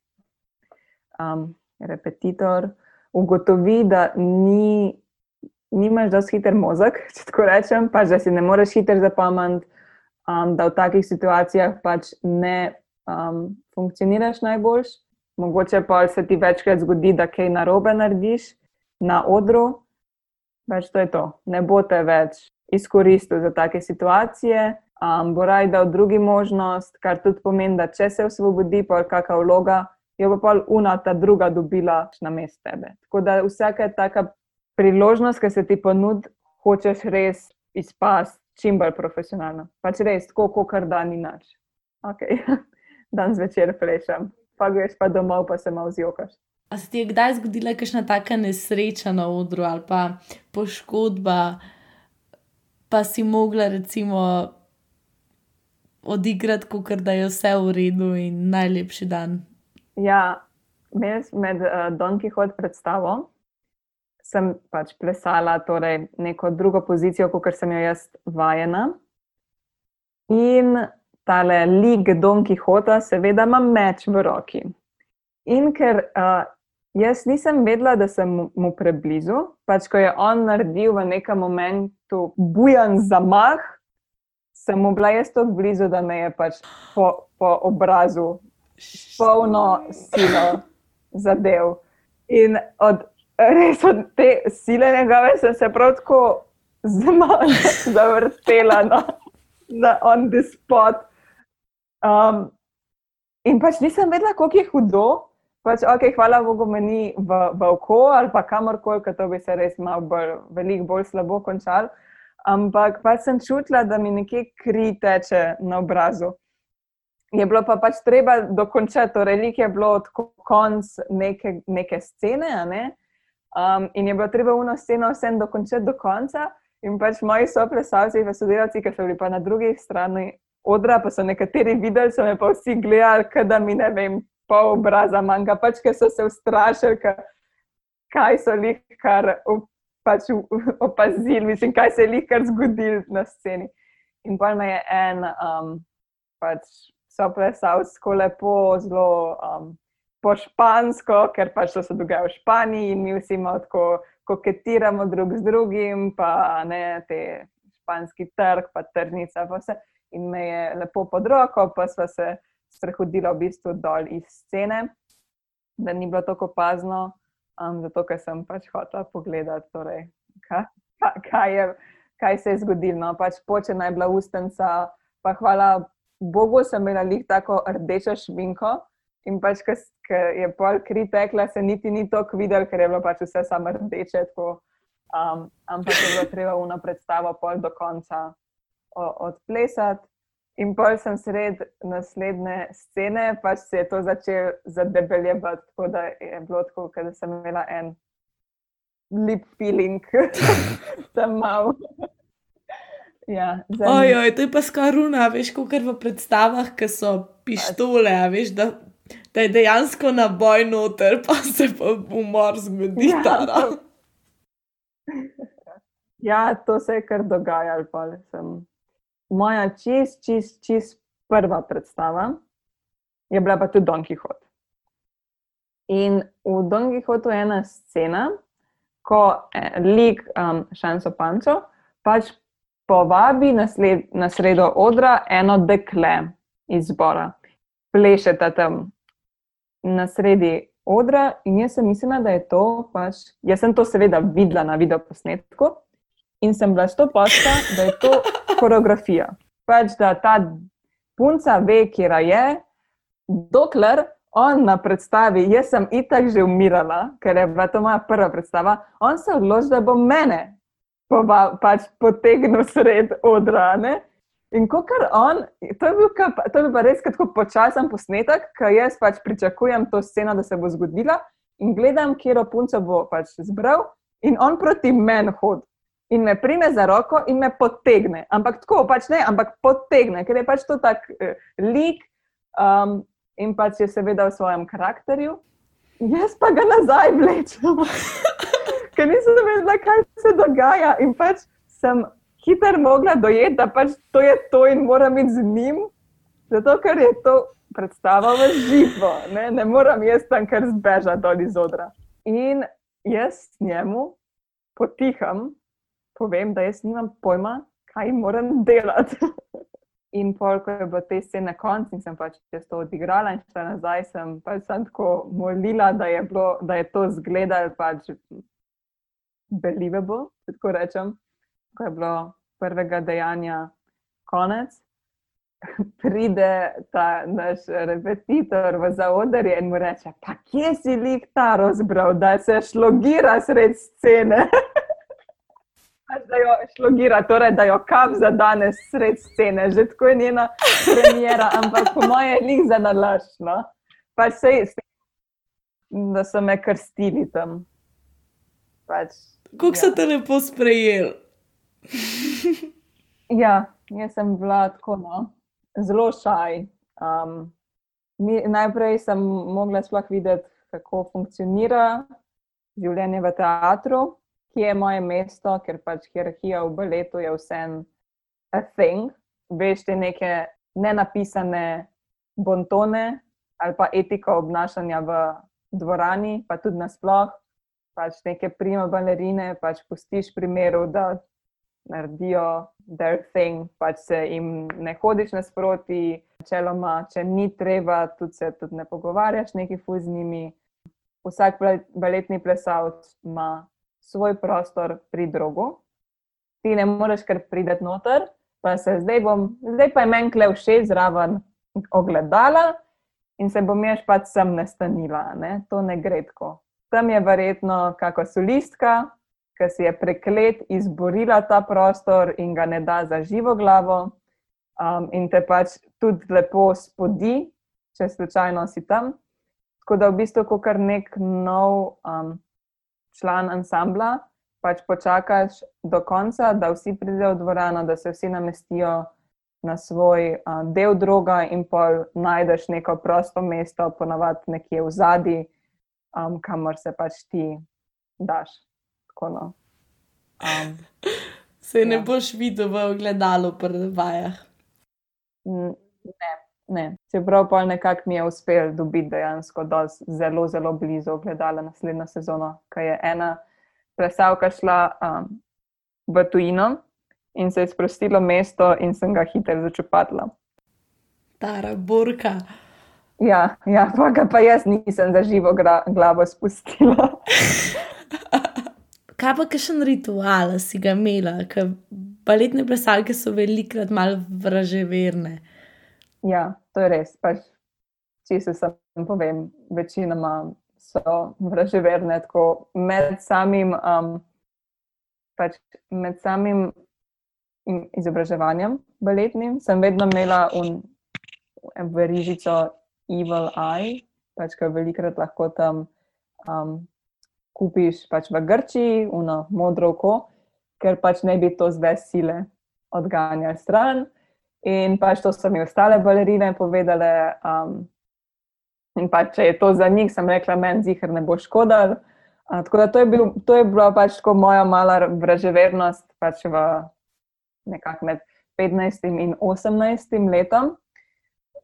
um, repetitor ugotovi, da ni, nimaš dovolj hiter možak, če tako rečem, pač, da si ne moreš hiter zapomniti, um, da v takih situacijah pač ne um, funkcioniraš najboljš. Mogoče pa se ti večkrat zgodi, da kaj narobe narediš na odru, več to je to. Ne bo te več izkoristil za take situacije, um, bo raj dal drugi možnost, kar tudi pomeni, da če se osvobodi, pa kakšna vloga, jo bo pa una ta druga dobila na mest tebe. Tako da vsaka taka priložnost, ki se ti ponudi, hočeš res izpasti čim bolj profesionalno. Pač res, tako kot kar dan ni nač. Ok, dan zvečer plešem, pa greš pa domov, pa se malo zjokaš. A se ti je kdaj zgodila kakšna taka nesreča na odru ali pa poškodba, pa si mogla recimo odigrati, kot da je vse v redu in najlepši dan. Ja, med, med uh, Don Quixote predstavo sem pač plesala torej neko drugo pozicijo, kot sem jo jaz vajena. In tale lig Don Quixota, seveda, ima meč v roki. In ker uh, jaz nisem vedela, da sem mu preblizu, pač ko je on naredil v nekem momentu bujan zamah, sem mu bila jaz tako blizu, da me je pač po, po obrazu polno silo zadev. In od, res od te sile njegove sem se prav tako zavrtela na, na on the spot. Um, in pač nisem vedela, kako je hudo. Pač, okay, hvala Bogu, meni v, v oko ali pa kamorkoli, ker to bi se res malo bolj, veliko bolj slabo končalo ampak pa sem čutila, da mi nekje kri teče na obrazu. Je bilo pa pač treba dokončati, torej lik je bilo od konca neke, neke scene, ne? um, in je bilo treba uno sceno vsem dokončati do konca. In pač moji soplesalci in sodelavci, ki so bili pa na drugi strani odra, pa so nekateri videli, so me pa vsi gledali, da mi ne vem, pol obraza manjka, pač ker so se ustrašili, kaj so jih kar pač opazili, mislim, kaj se je jih zgodilo na sceni. In pa me je en, um, pač so plesali tako lepo, zelo um, po špansko, ker pač to se dogaja v Španiji in mi vsi imamo tako koketiramo drug z drugim, pa ne te španski trg, pa tržnica, pa vse. In me je lepo pod roko, pa smo se sprehodili v bistvu dol iz scene, da ni bilo tako opazno um, zato ker sem pač hotel pogledati, torej, kaj, kaj, je, kaj se je zgodilo. No, pač počena je bila ustenca, pa hvala Bogu, sem imela lih tako rdečo šminko, In pač, ki je pol kri tekla, se niti ni tako videl, ker je bilo pač vse samo rdeče. Tako, um, ampak je bilo treba uno predstavo pol do konca odplesati. In pol sem sred naslednje scene, pač se je to začel zadebeljevati, tako da je bilo tako, da sem imela en lep feeling, tam mal. Ja, Ojoj, to je pa skoruna, veš, kot v predstavah, ki so pištole, veš, da da je dejansko na boj noter, pa se pa umor zgodi. Ja, ja, to se je kar dogajalo. Moja čist, čist, čist prva predstava je bila pa tudi Don Quixote. In v Don Quixotu je ena scena, ko eh, lik um, Šanso Pančo pač povabi na, sled, na sredo odra eno dekle iz zbora. Plešete tam na sredi odra in jaz sem mislila, da je to pač. Jaz sem to seveda videla na videoposnetku in sem bila sto pačka, da je to koreografija. Pač da ta punca ve, kje je, dokler on na predstavi, jaz sem itak že umirala, ker je bila to moja prva predstava, on se odloči, da bo mene. Pa pač potegnil sred odra. Ne? In ko kar on, to je bil, ka, to je bil res tako počasen posnetek, ker jaz pač pričakujem to sceno, da se bo zgodila in gledam, kje ro punco bo pač zbral in on proti meni hodi. In me prime za roko in me potegne. Ampak tako, pač ne, ampak potegne, ker je pač to tak uh, lik um, in pač je seveda v svojem karakterju. Jaz pa ga nazaj vlečem, ker nisem vedela, kaj se dogaja. In pač sem hitro mogla dojeti, da pač to je to in moram iti z njim, zato ker je to predstava v živo, ne, ne moram jaz tam kar zbežati dol iz odra. In jaz njemu potiham, povem, da jaz nimam pojma, kaj moram delati. In pol, ko je bilo te scene konc in sem pač to odigrala in šla nazaj, sem pač sem tako molila, da je, bilo, da je to zgledal pač believable, tako rečem ko je bilo prvega dejanja konec, pride ta naš repetitor v zaodrje in mu reče: Pa kje si lik ta razbral, da se šlogira sred scene? Da jo šlogira, torej da jo kam za danes sred scene, že tako je njena premjera, ampak po mojem je lik za nalašno. Pač sej, da so me krstili tam. Pač, Kako ja. so te lepo sprejeli? ja, jaz sem bila tako no, zelo šaj. Um, mi, najprej sem mogla sploh videti, kako funkcionira življenje v teatru, kje je moje mesto, ker pač hierarhija v baletu je vsem a thing. Veš te neke nenapisane bontone ali pa etiko obnašanja v dvorani, pa tudi nasploh. Pač neke prima balerine, pač pustiš primeru, da naredijo their thing, pač se jim ne hodiš nasproti, čeloma, če ni treba, tudi se tudi ne pogovarjaš neki fuz z njimi. Vsak baletni plesalec ima svoj prostor pri drugu, ti ne moreš kar prideti noter, pa se zdaj bom, zdaj pa je meni kle všeč zraven ogledala in se bom jaz pač sem nastanila, ne? to ne gre tako. Tam je verjetno kakšna solistka, ki si je preklet izborila ta prostor in ga ne da za živo glavo, um, in te pač tudi lepo spodi, če slučajno si tam. Tako da v bistvu, ko kar nek nov um, član ansambla, pač počakaš do konca, da vsi pridejo v dvorano, da se vsi namestijo na svoj uh, del droga, in pol najdeš neko prosto mesto, ponavadi nekje v zadnji, um, kamor se pač ti daš tako. No. Um, Se ne ja. boš videl v ogledalu, predvajah. Ne, ne. Čeprav pa nekako mi je uspel dobiti dejansko zelo, zelo blizu ogledala naslednjo sezono, ker je ena plesalka šla um, v tujino in se je sprostilo mesto, in sem ga hitro začupatila. Tara burka. Ja, ja pa, pa jaz nisem za živo glavo spustila. kaj pa kakšen ritual si ga imela, ker baletne plesalke so velikrat malo vraževerne. Ja, to je res. Pač če se sam povem, večinoma so vraževerne, tako med samim, um, pač med samim izobraževanjem baletnim, sem vedno imela verižico Evil Eye, pač ki jo velikrat lahko tam um, kupiš pač v Grčiji, uno modro oko, ker pač ne bi to zdaj sile odganjali stran. In pač to so mi ostale balerine povedale. Um, in pač, če je to za njih, sem rekla, meni zihar ne bo škodal. Uh, tako da to je, bil, to je bila pač moja mala vraževernost pač v nekako med 15 in 18 letom.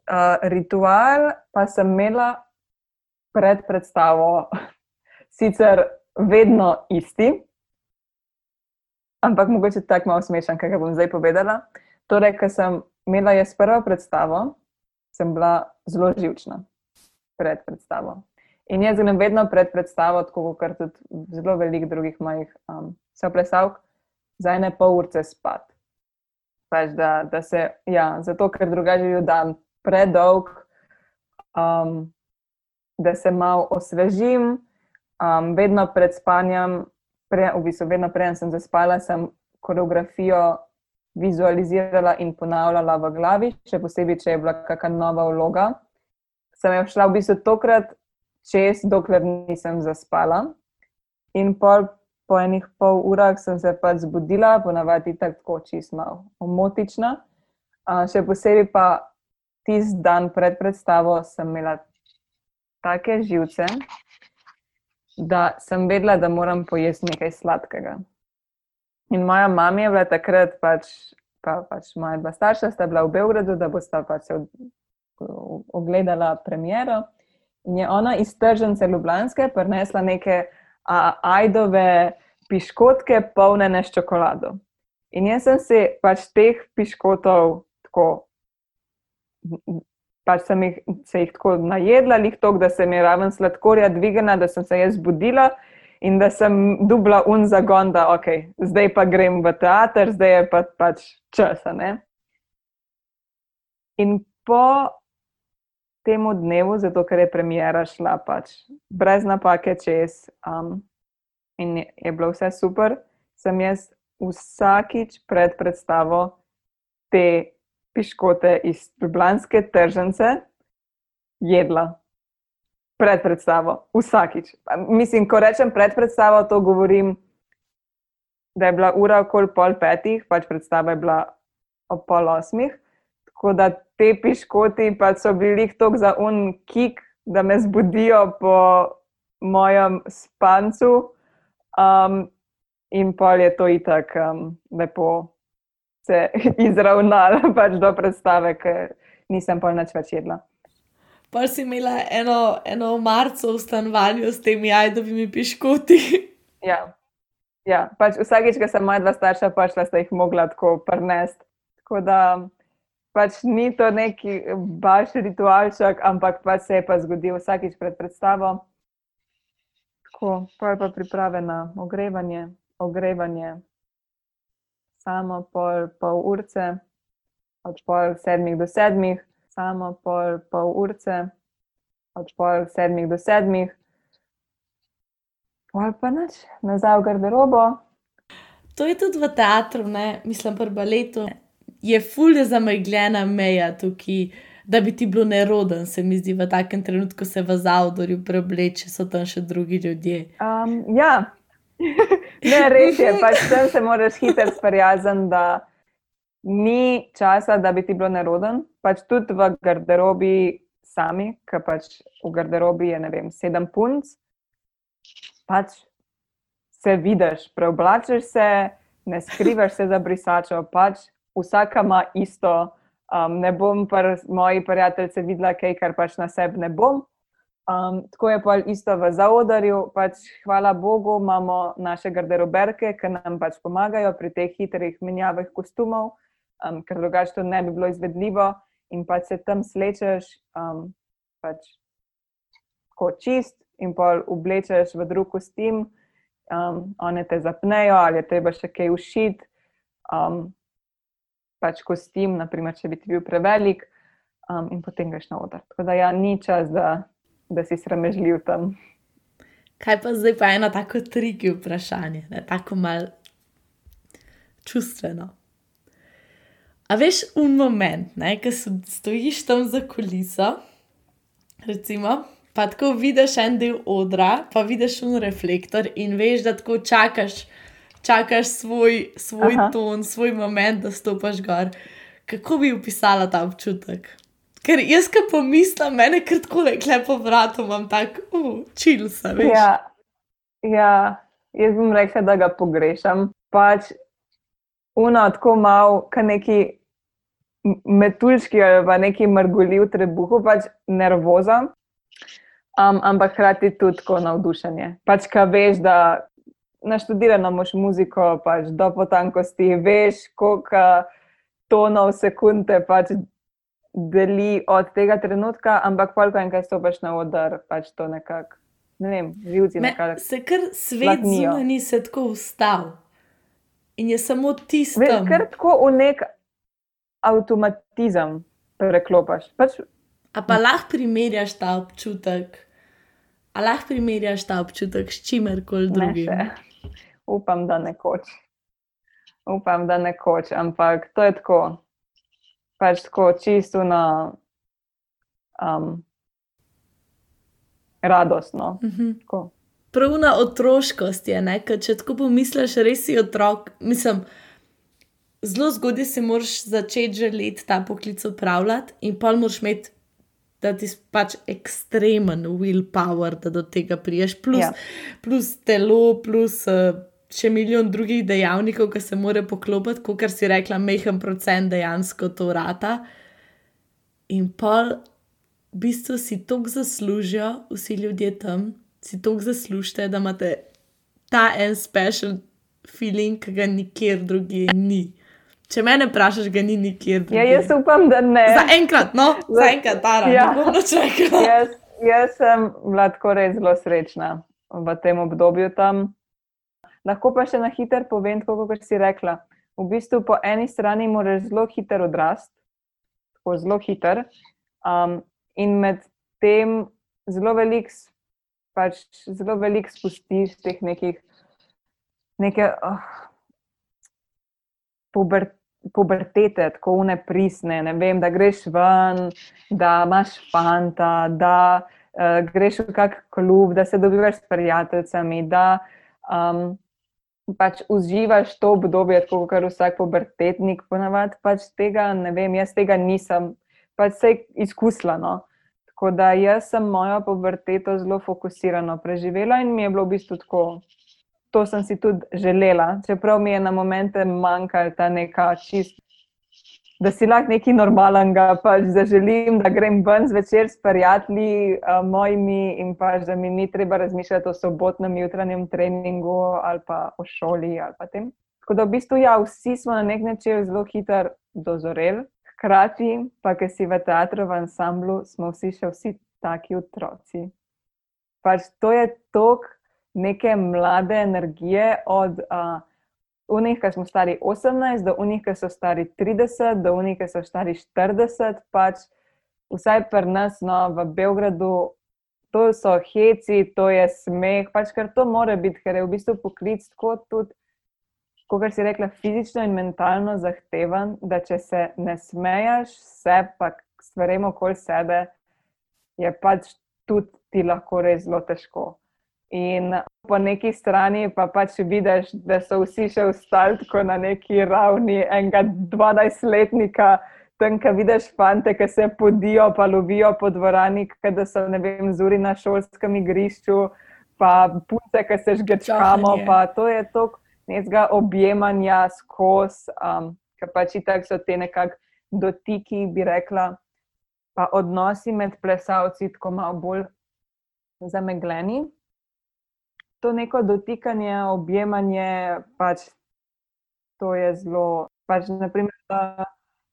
Uh, ritual pa sem imela pred predstavo, sicer vedno isti, ampak mogoče tako malo smešen, kaj bom zdaj povedala. Torej, ker sem imela jaz prvo predstavo, sem bila zelo živčna pred predstavo. In jaz grem vedno pred predstavo, tako kot tudi zelo veliko drugih mojih um, soplesavk, za ene pol urce spat. Pač da, da se, ja, zato ker drugače je dan predolg, um, da se malo osvežim, um, vedno pred spanjem, pre, v bistvu vedno prej sem zaspala, sem koreografijo vizualizirala in ponavljala v glavi, še posebej, če je bila kakšna nova vloga. Sem jo šla v bistvu tokrat čez, dokler nisem zaspala. In pol, po enih pol urah sem se pač zbudila, ponavadi tako čisto omotična. Uh, še posebej pa tisti dan pred predstavo sem imela take živce, da sem vedela, da moram pojesti nekaj sladkega. In moja mama je bila takrat, pač, pa, pač moja dva starša sta bila v Beogradu, da bosta pač se ogledala premiero. In je ona iz tržnice Ljubljanske prinesla neke a, ajdove piškotke, polnjene s čokolado. In jaz sem se pač teh piškotov tako pač sem jih, se jih tako najedla, lih tok, da se mi je raven sladkorja dvigala, da sem se jaz zbudila in da sem dubla un zagon, da ok, zdaj pa grem v teater, zdaj je pa, pač časa. Ne? In po tem dnevu, zato ker je premjera šla pač brez napake čez um, in je bilo vse super, sem jaz vsakič pred predstavo te piškote iz Ljubljanske tržnice jedla pred predstavo, vsakič. Mislim, ko rečem pred predstavo, to govorim, da je bila ura okoli pol petih, pač predstava je bila ob pol osmih. Tako da te piškoti pač so bili tok za un kik, da me zbudijo po mojem spancu. Um, in pol je to itak um, lepo se izravnala pač do predstave, ker nisem pa nič več jedla. Pa si imela eno, eno marco v stanovanju s temi ajdovimi piškoti. Ja, ja. Pač vsakeč, ko sem moja dva starša prišla, sta jih mogla tako prnesti. Tako da pač ni to neki baš ritualček, ampak pač se je pa zgodil vsakeč pred predstavo. Tako, pa je pa priprave na ogrevanje, ogrevanje samo pol, pol urce, od pol sedmih do sedmih, samo pol, pol urce, od pol sedmih do sedmih, pol pa noč, nazaj v garderobo. To je tudi v teatru, ne? mislim, pri baletu. Je fulje zamegljena meja tukaj, da bi ti bilo neroden, se mi zdi, v takem trenutku se v zavodorju preobleče, so tam še drugi ljudje. Um, ja, ne, res je, pač tam se moraš hitro sprijazniti, da ni časa, da bi ti bilo neroden. Pač tudi v garderobi sami, ker pač v garderobi je ne vem, sedem punc. Pač se vidiš, preoblačiš se, ne skrivaš se za brisačo, pač vsaka ima isto. Um, ne bom pa moji prijatelji videla kaj, kar pač na sebi ne bom. Um, tako je pa isto v zaodarju. Pač, hvala Bogu, imamo naše garderoberke, ki nam pač pomagajo pri teh hitrih menjavah kostumov, um, ker drugače to ne bi bilo izvedljivo. In pač se tam slečeš, um, pač kot čist, in pa oblečeš v drug kostim, um, one te zapnejo, ali je treba še kaj ušiti. Um, pač kostim, naprimer, če bi ti bil prevelik. um, in potem greš na oder. Tako da ja, ni čas, da, da si sramežljiv tam. Kaj pa zdaj pa eno tako triki vprašanje, ne? tako malo čustveno. A veš, un moment, ki stojiš tam za kuliso, recimo, pa tako vidiš en del odra, pa vidiš un reflektor in veš, da tako čakaš, čakaš svoj, svoj ton, svoj moment, da stopiš gor. Kako bi opisala ta občutek? Ker jaz, ki pomislim, meni kar tako lepo vrata, imam tako, uh, čil sem. Ja, ja, jaz bom rekla, da ga pogrešam. Pač uno, tako malo, kot neki metuljski ali pa neki mrgoli v trebuhu, pač nervoza. Um, ampak hkrati tudi tako navdušenje. Pač, kaj veš, da naštudirano imaš muziko, pač do potankosti, veš, koliko tonov sekunde pač deli od tega trenutka, ampak koliko enkrat stopiš na oder, pač to nekako. Ne vem, živci nekako. Se kar svet zunaj se tako ustal. In je samo tisto. Ker tako v nek avtomatizem preklopiš. Pač... A pa lahko primerjaš ta občutek, a lahko primerjaš ta občutek s čimerkoli drugim. Upam, da nekoč. Upam, da nekoč, ampak to je tako. Pač tako čisto na um, radostno. Uh mhm. -huh. Pravna otroškost je, ne? ker če tako pomisliš, res si otrok. Mislim, zelo zgodaj si moraš začeti želeti ta poklic upravljati, in pa moraš imeti, da ti pač ekstremen willpower, da do tega priješ, plus, ja. plus telo, plus uh, še milijon drugih dejavnikov, ki se morajo poklopiti, kot si rekla, mehen procent dejansko to rata. In pa v bistvu si toliko zaslužijo, vsi ljudje tam si toliko zaslužite, da imate ta en special feeling, ki ga nikjer drugje ni. Če me vprašaš, ga ni nikjer. Ja, jaz upam, da ne. Za enkrat, no, za, za enkrat, rada, ja. čakala. Jaz, jaz sem bila tako res zelo srečna v tem obdobju tam. Lahko pa še na hiter povem, kot si rekla. V bistvu po eni strani moraš zelo hiter odrasti, tako zelo hiter, um, in med tem zelo velik pač zelo veliko spustiš teh nekih, neke oh, puber, pubertete, tako une prisne. Ne vem, da greš ven, da imaš fanta, da uh, greš v kak klub, da se dobivaš s prijateljicami, da um, pač uživaš to obdobje, kot kar vsak pubertetnik ponavadi. Pač tega ne vem, jaz tega nisem, pač se izkusila. No. Tako da jaz sem mojo puberteto zelo fokusirano preživela in mi je bilo v bistvu tako. To sem si tudi želela, čeprav mi je na momente manjkala ta neka čist, da si lahko nekaj normalnega, pač da želim, da grem ven zvečer s prijatelji uh, mojimi in pač da mi ni treba razmišljati o sobotnem jutranjem treningu ali pa o šoli ali pa tem. Tako da v bistvu ja, vsi smo na nek način zelo hitro dozoreli. Hkrati pa, ker si v teatru, v ansamblu, smo vsi še vsi taki otroci. Pač to je tok neke mlade energije, od uh, unih, ki smo stari 18, do unih, ki so stari 30, do unih, ki so stari 40. Pač vsaj pri nas, no, v Beogradu, to so heci, to je smeh, pač ker to mora biti, ker je v bistvu poklic kot tudi kot si rekla, fizično in mentalno zahteven, da če se ne smeješ, se pa stvarem okoli sebe, je pač tudi ti lahko res zelo težko. In po neki strani pa pač vidiš, da so vsi še ostali tako na neki ravni enega 12-letnika. Tam, ki vidiš fante, ki se podijo, pa lovijo po dvorani, da so vem, zuri na šolskem igrišču, pa punce, ki se žgečamo. To je to, nekega objemanja skozi, um, ker pač tako so te nekakšne dotiki, bi rekla, pa odnosi med plesalci tako malo bolj zamegleni. To neko dotikanje, objemanje, pač to je zelo. Pač, naprimer, da,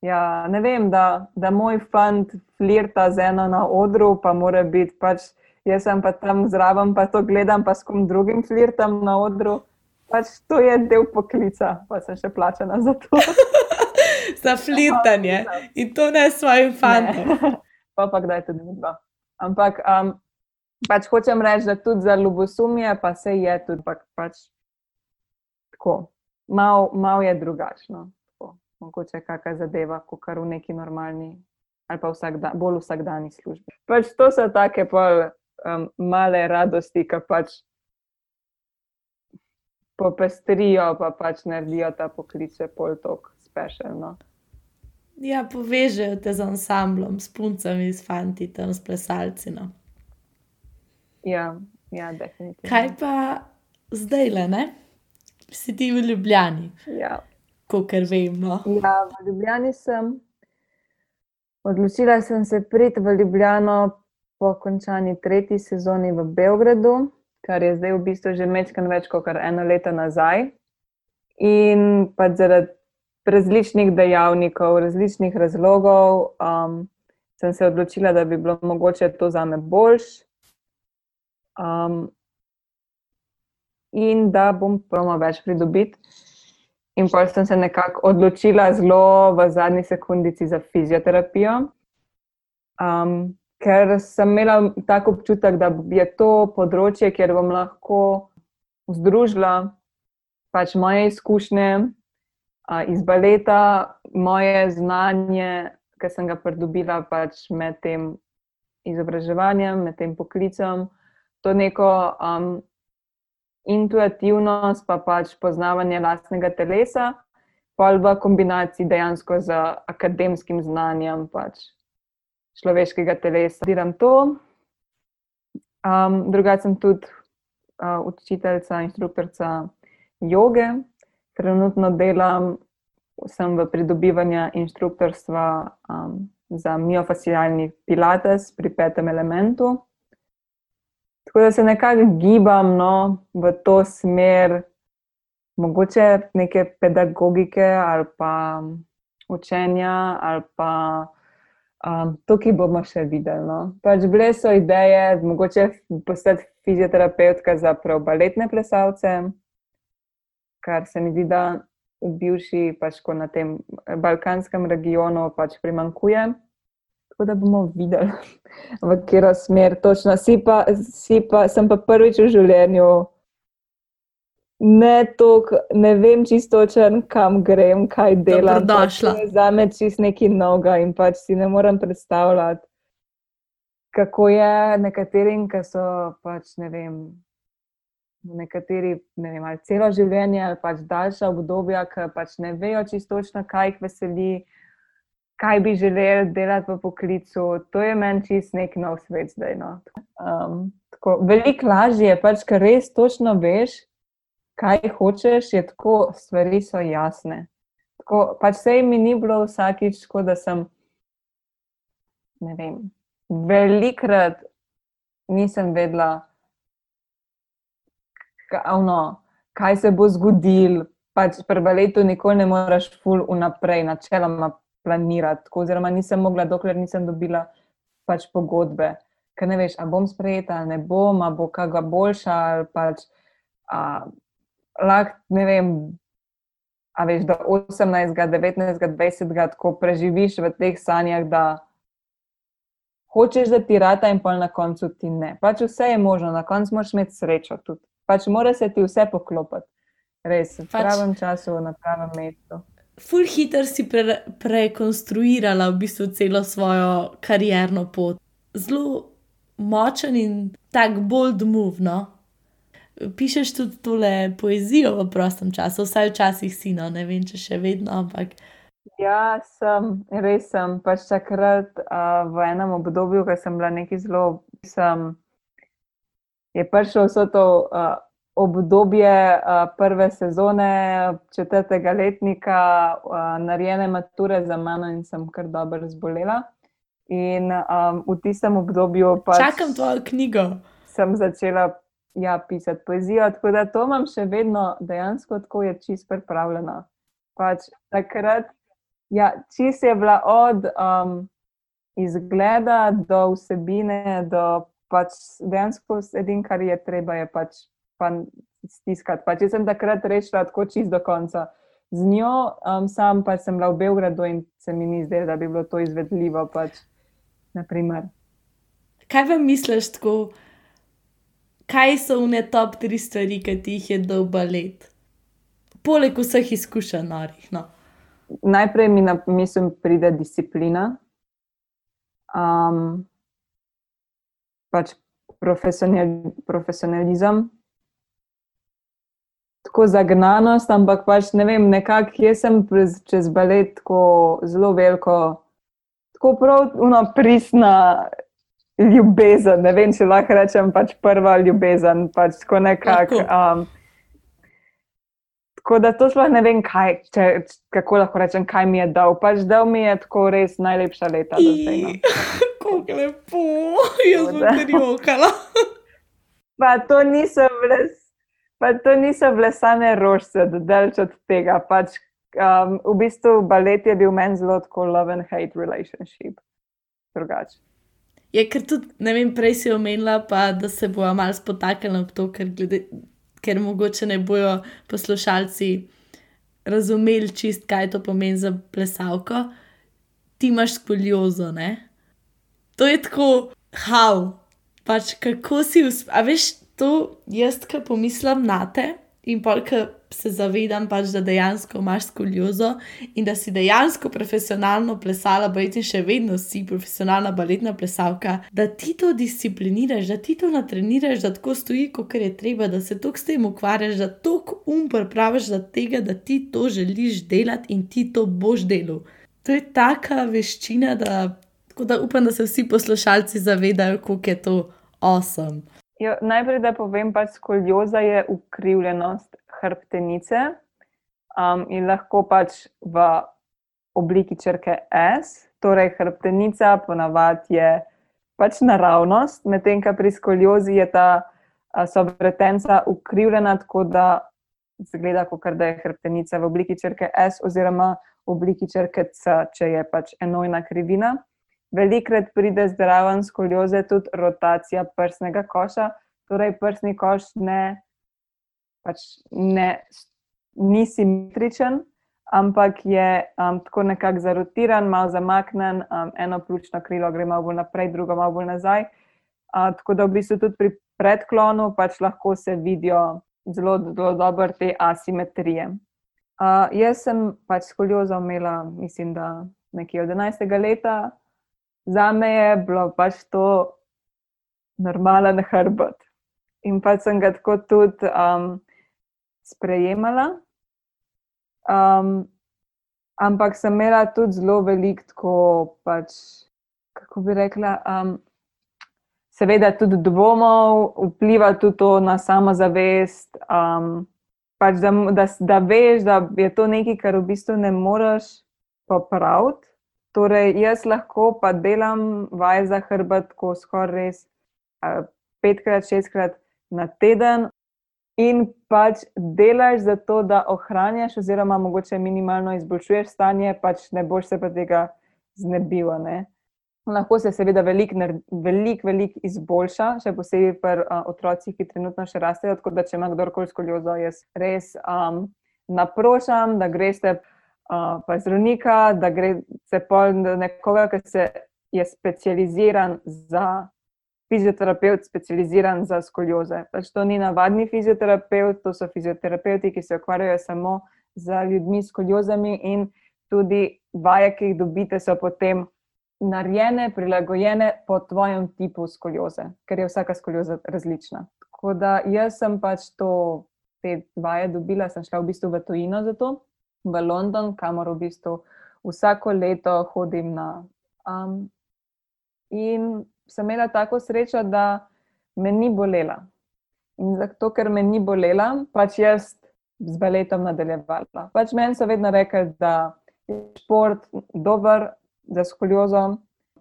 ja, ne vem, da, da moj fant flirta z eno na odru, pa mora biti pač. Jaz sem pa tam zraven, pa to gledam, pa s kom drugim flirtam na odru pač to je del poklica, pa sem še plačena za to. sta flirtanje in to ne s svojim fantom. pa pa kdaj tudi dva. Ampak um, pač hočem reči, da tudi za ljubosumje, pa se je tudi pač, pač tako. Mal, mal je drugačno, tako. mogoče kakšna zadeva, kot kar v neki normalni ali pa vsak dan, bolj vsakdanji službi. Pač to so take pol, um, male radosti, ki pač popestrijo, pa pač naredijo ta poklic pol tok spešeno. Ja, povežejo te z ansamblom, s puncami, s fanti, tam s plesalci. No. Ja, ja, definitivno. Kaj pa zdaj le, ne? Si ti v Ljubljani? Ja. Kot vem. No. Ja, v Ljubljani sem. Odločila sem se priti v Ljubljano po končani tretji sezoni v Beogradu, kar je zdaj v bistvu že mečkan več kot eno leto nazaj. In pa zaradi različnih dejavnikov, različnih razlogov um, sem se odločila, da bi bilo mogoče to za me boljš. Um, in da bom promo več pridobiti. In pa sem se nekako odločila zelo v zadnji sekundici za fizioterapijo. Um, ker sem imela tako občutek, da je to področje, kjer bom lahko združila pač moje izkušnje uh, iz baleta, moje znanje, ki sem ga pridobila pač med tem izobraževanjem, med tem poklicem, to neko um, intuitivnost, pa pač poznavanje lastnega telesa, pa v kombinaciji dejansko z akademskim znanjem pač človeškega telesa. Delam to. Um, drugače sem tudi uh, učiteljica, inštruktorica joge. Trenutno delam sem v pridobivanju inštruktorstva um, za miofascialni pilates pri petem elementu. Tako da se nekako gibam no, v to smer, mogoče neke pedagogike ali pa učenja ali pa Um, tukaj bomo še videli. No. Pač bile so ideje, mogoče postati fizioterapeutka za baletne plesalce, kar se mi zdi, da v bivši, pač na tem balkanskem regionu, pač primankuje. Tako da bomo videli, v katero smer točno. Si pa, si pa, sem pa prvič v življenju ne toliko, ne vem čisto, kam grem, kaj delam. Pač za me čist neki noga in pač si ne morem predstavljati, kako je nekaterim, ki so pač ne vem. Nekateri, ne vem, ali celo življenje, ali pač daljša obdobja, ki pač ne vejo čisto, kaj jih veseli, kaj bi želeli delati v poklicu. To je meni čist nek nov svet zdaj. No. Um, Veliko lažje je, pač, ker res točno veš, kaj hočeš, je tako, stvari so jasne. Tako, pač sej mi ni bilo vsakič, tako da sem, ne vem, velikrat nisem vedela, kavno, kaj se bo zgodil. Pač pri baletu nikoli ne moreš ful vnaprej, načeloma planirati. Tako, oziroma nisem mogla, dokler nisem dobila pač pogodbe. Ker ne veš, ali bom sprejeta ali ne bom, ali bo kaj boljša, ali pač. A, lahko, ne vem, a veš, da 18, 19, 20 tako preživiš v teh sanjah, da hočeš, da ti rata in pol na koncu ti ne. Pač vse je možno, na koncu moraš imeti srečo tudi. Pač mora se ti vse poklopiti. Res, v pač, pravem času, na pravem mestu. Ful hitro si pre, prekonstruirala v bistvu celo svojo karjerno pot. Zelo močen in tak bold move, no? pišeš tudi tole poezijo v prostem času, vsaj včasih si, no, ne vem, če še vedno. Ampak... Ja, sem, res sem. Pač takrat uh, v enem obdobju, ko sem bila neki zelo, sem, je prišlo vse to uh, obdobje uh, prve sezone, četrtega letnika, uh, narejene mature za mano in sem kar dobro zbolela. In um, v tistem obdobju pač. Čakam tvojo knjigo. Sem začela ja, pisati poezijo. Tako da to imam še vedno dejansko tako, je čist pripravljeno. Pač, takrat, ja, čist je bila od um, izgleda do vsebine, do pač dejansko edin, kar je treba, je pač pa stiskati. Pač, jaz sem takrat rešila tako čist do konca. z njo, um, sam pa sem bila v Beogradu in se mi ni zdelo, da bi bilo to izvedljivo. Pač, kaj vam misliš tako? Kaj so vne top tri stvari, ki ti jih je dal balet? Poleg vseh izkušenj, narih. No. Najprej mi na misel pride disciplina. Um, pač profesionalizem, tako zagnanost, ampak pač ne vem, nekako jaz sem čez balet tako zelo veliko, tako pravno pristna ljubezen. Ne vem, če lahko rečem, pač prva ljubezen. Pač tako nekako. Um, tako da to sploh ne vem, kaj, če, kako lahko rečem, kaj mi je dal. Pač dal mi je tako res najlepša leta. No. Kako lepo, jaz sem ti jokala. Pa to niso bile, pa to niso bile same rožce, delč od tega. Pač, um, v bistvu balet je bil meni zelo tako love and hate relationship. Drugače. Je, ker tudi, ne vem, prej si omenila, pa, da se bo malo spotaknila v to, ker, glede, ker mogoče ne bojo poslušalci razumeli čist, kaj to pomeni za plesalko. Ti imaš skoliozo, ne? To je tako, how, pač kako si uspel. A veš, to jaz, ki pomislim na te in pa, ki se zavedam, pač, da dejansko imaš skoliozo in da si dejansko profesionalno plesala, bojti še vedno si profesionalna baletna plesalka, da ti to discipliniraš, da ti to natreniraš, da tako stoji, kot je treba, da se tok s tem ukvarjaš, da tok umpr praviš za tega, da ti to želiš delati in ti to boš delal. To je taka veščina, da, da upam, da se vsi poslušalci zavedajo, kako je to awesome. Jo, najprej, da povem, pač skolioza je ukrivljenost hrbtenice um, in lahko pač v obliki črke S. Torej, hrbtenica ponavadi je pač naravnost, medtem ko pri skoliozi je ta sobretenca ukrivljena, tako da zgleda, kot da je hrbtenica v obliki črke S oziroma v obliki črke C, če je pač enojna krivina. Velikrat pride zdraven skolioze tudi rotacija prsnega koša, torej prsni koš ne, pač ne, ni simetričen, ampak je um, tako nekako zarotiran, malo zamaknen, um, eno pljučno krilo gre malo bolj naprej, drugo malo bolj nazaj. Uh, tako da v bistvu tudi pri predklonu pač lahko se vidijo zelo, zelo dobro te asimetrije. Uh, jaz sem pač skoliozo imela, mislim, da nekje od 11. leta za me je bilo pač to normalen hrbet. In pa sem ga tako tudi um, sprejemala. Um, ampak sem imela tudi zelo veliko, tako pač, kako bi rekla. Um, Seveda, tudi dvomov vpliva tudi to na samozavest. Um, pač da, da, da veš, da je to nekaj, kar v bistvu ne moreš popraviti. Torej, jaz lahko pa delam vaj za hrbet, ko skoraj res petkrat, šestkrat na teden. In pač delaš za to, da ohranjaš, oziroma mogoče minimalno izboljšuješ stanje, pač ne boš se pa tega znebil. Lahko se seveda veliko, veliko velik izboljša, še posebej pri uh, otrocih, ki trenutno še rastejo. Tako da, če ima kdorkoli skoliozo, jaz res um, naprošam, da greste pa zdravnika, da gre se pol nekoga, ki se je specializiran za fizioterapeut, specializiran za skolioze. Pač to ni navadni fizioterapeut, to so fizioterapeuti, ki se ukvarjajo samo z ljudmi s skoliozami in tudi vaje, ki jih dobite, so potem narejene, prilagojene po tvojem tipu skolioze, ker je vsaka skolioza različna. Tako da jaz sem pač to, te vaje dobila, sem šla v bistvu v tujino za to v London, kamor v bistvu vsako leto hodim. Na, um, in sem imela tako srečo, da me ni bolela. In zato, ker me ni bolela, pač jaz z baletom nadaljevala. Pač meni so vedno rekli, da je šport dober za skoliozo.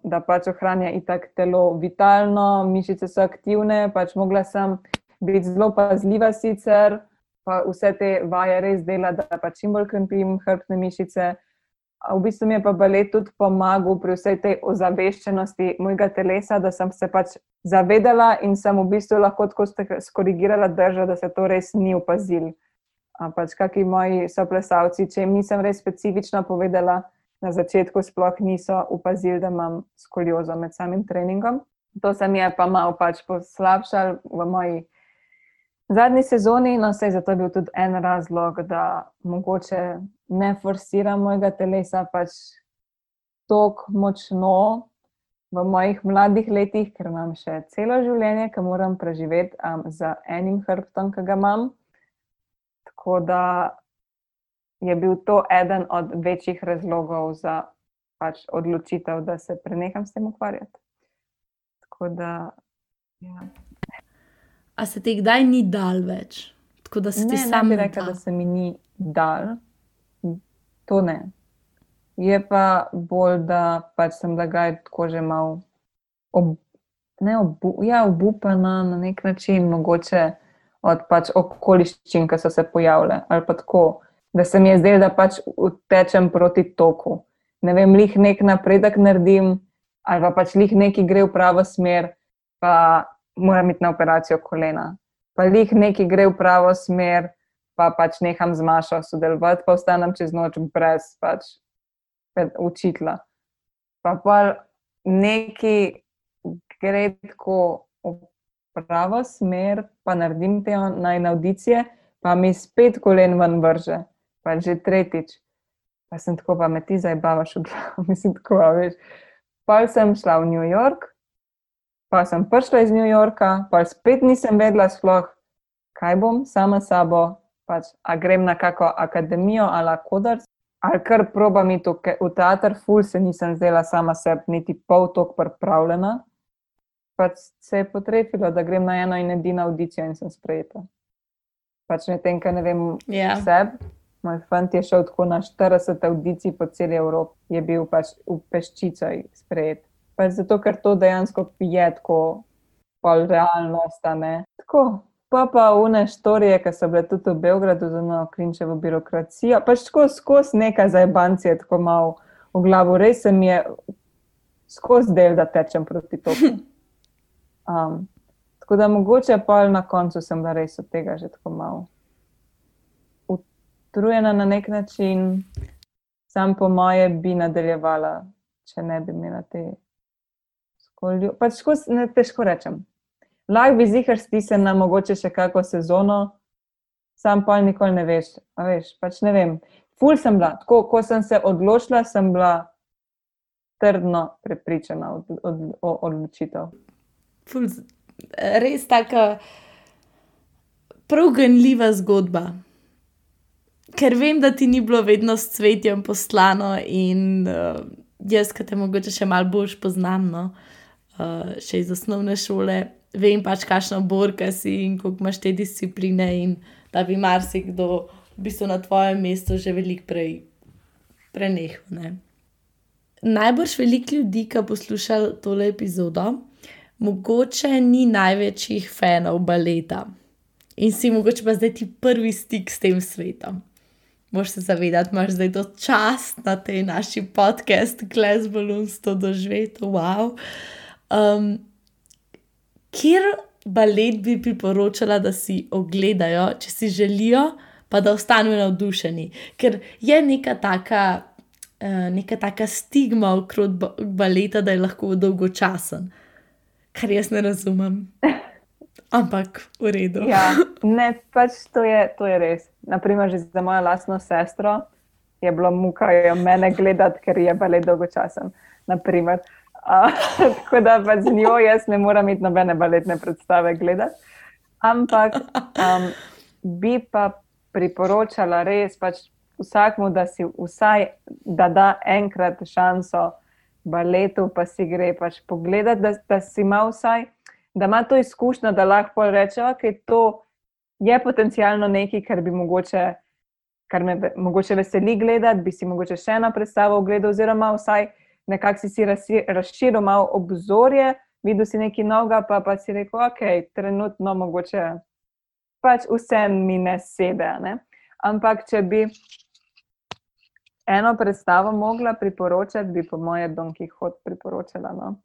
Da pač ohranja itak telo vitalno, mišice so aktivne, pač mogla sem biti zelo pazljiva sicer, pa vse te vaje res dela, da pa čim bolj krepim hrbtne mišice. V bistvu mi je pa balet tudi pomagal pri vsej tej ozaveščenosti mojega telesa, da sem se pač zavedala in sem v bistvu lahko tako skorigirala držo, da se to res ni opazil. Pač kakšni moji soplesalci, če jim nisem res specifično povedala, na začetku sploh niso opazili, da imam skoliozo med samim treningom. To se mi je pa malo pač poslabšalo v moji zadnji sezoni, no se je zato bil tudi en razlog, da mogoče ne forsiram mojega telesa pač tako močno v mojih mladih letih, ker imam še celo življenje, ki moram preživeti um, z enim hrbtom, ki ga imam. Tako da je bil to eden od večjih razlogov za pač odločitev, da se preneham s tem ukvarjati. Tako da. Ja. A se ti kdaj ni dal več? Tako da si ti sam rekel, da se mi ni dal. To ne. Je pa bolj, da pač sem da ga tako že mal, ob, ne obu, ja, obupana na nek način, mogoče od pač okoliščin, ki so se pojavile. Ali pa tako, da se mi je zdelo, da pač utečem proti toku. Ne vem, lih nek napredek naredim, ali pa pač lih neki gre v pravo smer, pa moram iti na operacijo kolena. Pa lih neki gre v pravo smer, pa pač neham z mašo sodelovati, pa ostanem čez noč brez pač učitla. Pa pa neki gre tako v pravo smer, pa naredim te najnaudicije, pa mi spet kolen ven vrže pa že tretjič. Pa sem tako, pa me ti zdaj bavaš v glavu, mislim, tako veš. Pa sem šla v New York, pa sem prišla iz New Yorka, pa spet nisem vedela, sploh, kaj bom sama s sabo. Pač, a grem na kakšno akademijo ali kodar, ali kar proba mi to, v teater, ful se nisem zdela sama sebi, niti pol tok pripravljena. Pač se je potrefilo, da grem na eno in edino audicijo in sem sprejeta. Pač ne tem, kaj ne vem yeah. Ja. sebi. Moj fant je šel tako na 40 audicij po celi Evropi, je bil pač v peščico sprejet. Pač zato, ker to dejansko je tako, pol realno ostane. Tako. Pa pa une štorije, ki so bile tudi v Beogradu, zelo klinčevo birokracijo. Pač tako skozi nekaj zajbancije, tako malo v glavu. Res se mi je skozi del, da tečem proti toku. Um, tako da mogoče pa na koncu sem da res od tega že tako malo utrujena na nek način, sam po moje bi nadaljevala, če ne bi imela te skolje. Pač ne težko rečem. Lahko bi zihar stisnil na mogoče še kako sezono, sam pa nikoli ne veš. veš pač ne vem. Ful sem bila, tako ko sem se odločila, sem bila trdno prepričana o od, od, od, odločitev. Ful, res tako prav gnljiva zgodba ker vem, da ti ni bilo vedno s cvetjem poslano in uh, jaz, ki te mogoče še malo bolj poznam, no, uh, še iz osnovne šole, vem pač, kakšno borka si in koliko imaš te discipline, in da bi marsikdo v bistvu na tvojem mestu že veliko prej prenehal. Najbrž veliko ljudi, ki poslušajo tole epizodo, mogoče ni največjih fanov baleta. In si mogoče pa zdaj ti prvi stik s tem svetom moraš se zavedati, da imaš zdaj to čast na tej naši podcast, Glass Balloons, to doživeti. Wow. Um, kjer balet bi priporočala, da si ogledajo, če si želijo, pa da ostanejo navdušeni? Ker je neka taka, uh, neka taka stigma okrog baleta, da je lahko dolgočasen, kar jaz ne razumem. Ampak v redu. Ja, ne, pač to je, to je res. Naprimer, že za mojo lastno sestro je bilo muka jo mene gledati, ker je balet dolgočasen. Uh, tako da pač z njo jaz ne morem imeti nobene baletne predstave gledati. Ampak um, bi pa priporočala res pač vsakmu, da si vsaj da, da enkrat šanso baletu, pa si gre pač pogledati, da, da si ima vsaj da ima to izkušnjo, da lahko reče, da okay, to je potencialno nekaj, kar bi mogoče, kar me mogoče veseli gledati, bi si mogoče še eno predstavo ogledal, oziroma vsaj nekako si, si razširil malo obzorje, videl si nekaj novega, pa, pa si rekel, ok, trenutno mogoče pač vse mi ne sebe. Ne? Ampak, če bi eno predstavo mogla priporočati, bi po moje Don Quixote priporočala, no?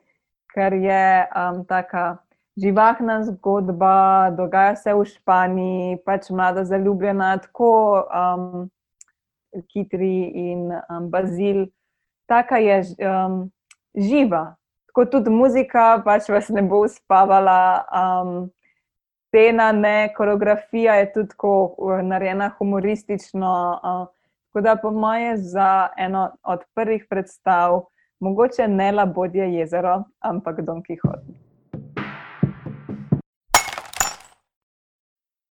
ker je um, taka živahna zgodba, dogaja se v Španiji, pač mlada zaljubljena, tako um, Kitri in um, Bazil. Taka je um, živa, tako tudi muzika, pač vas ne bo uspavala. Um, Scena, ne, koreografija je tudi tako narejena humoristično. Uh, tako da, po moje, za eno od prvih predstav, mogoče ne Labodje jezero, ampak Don Quixote.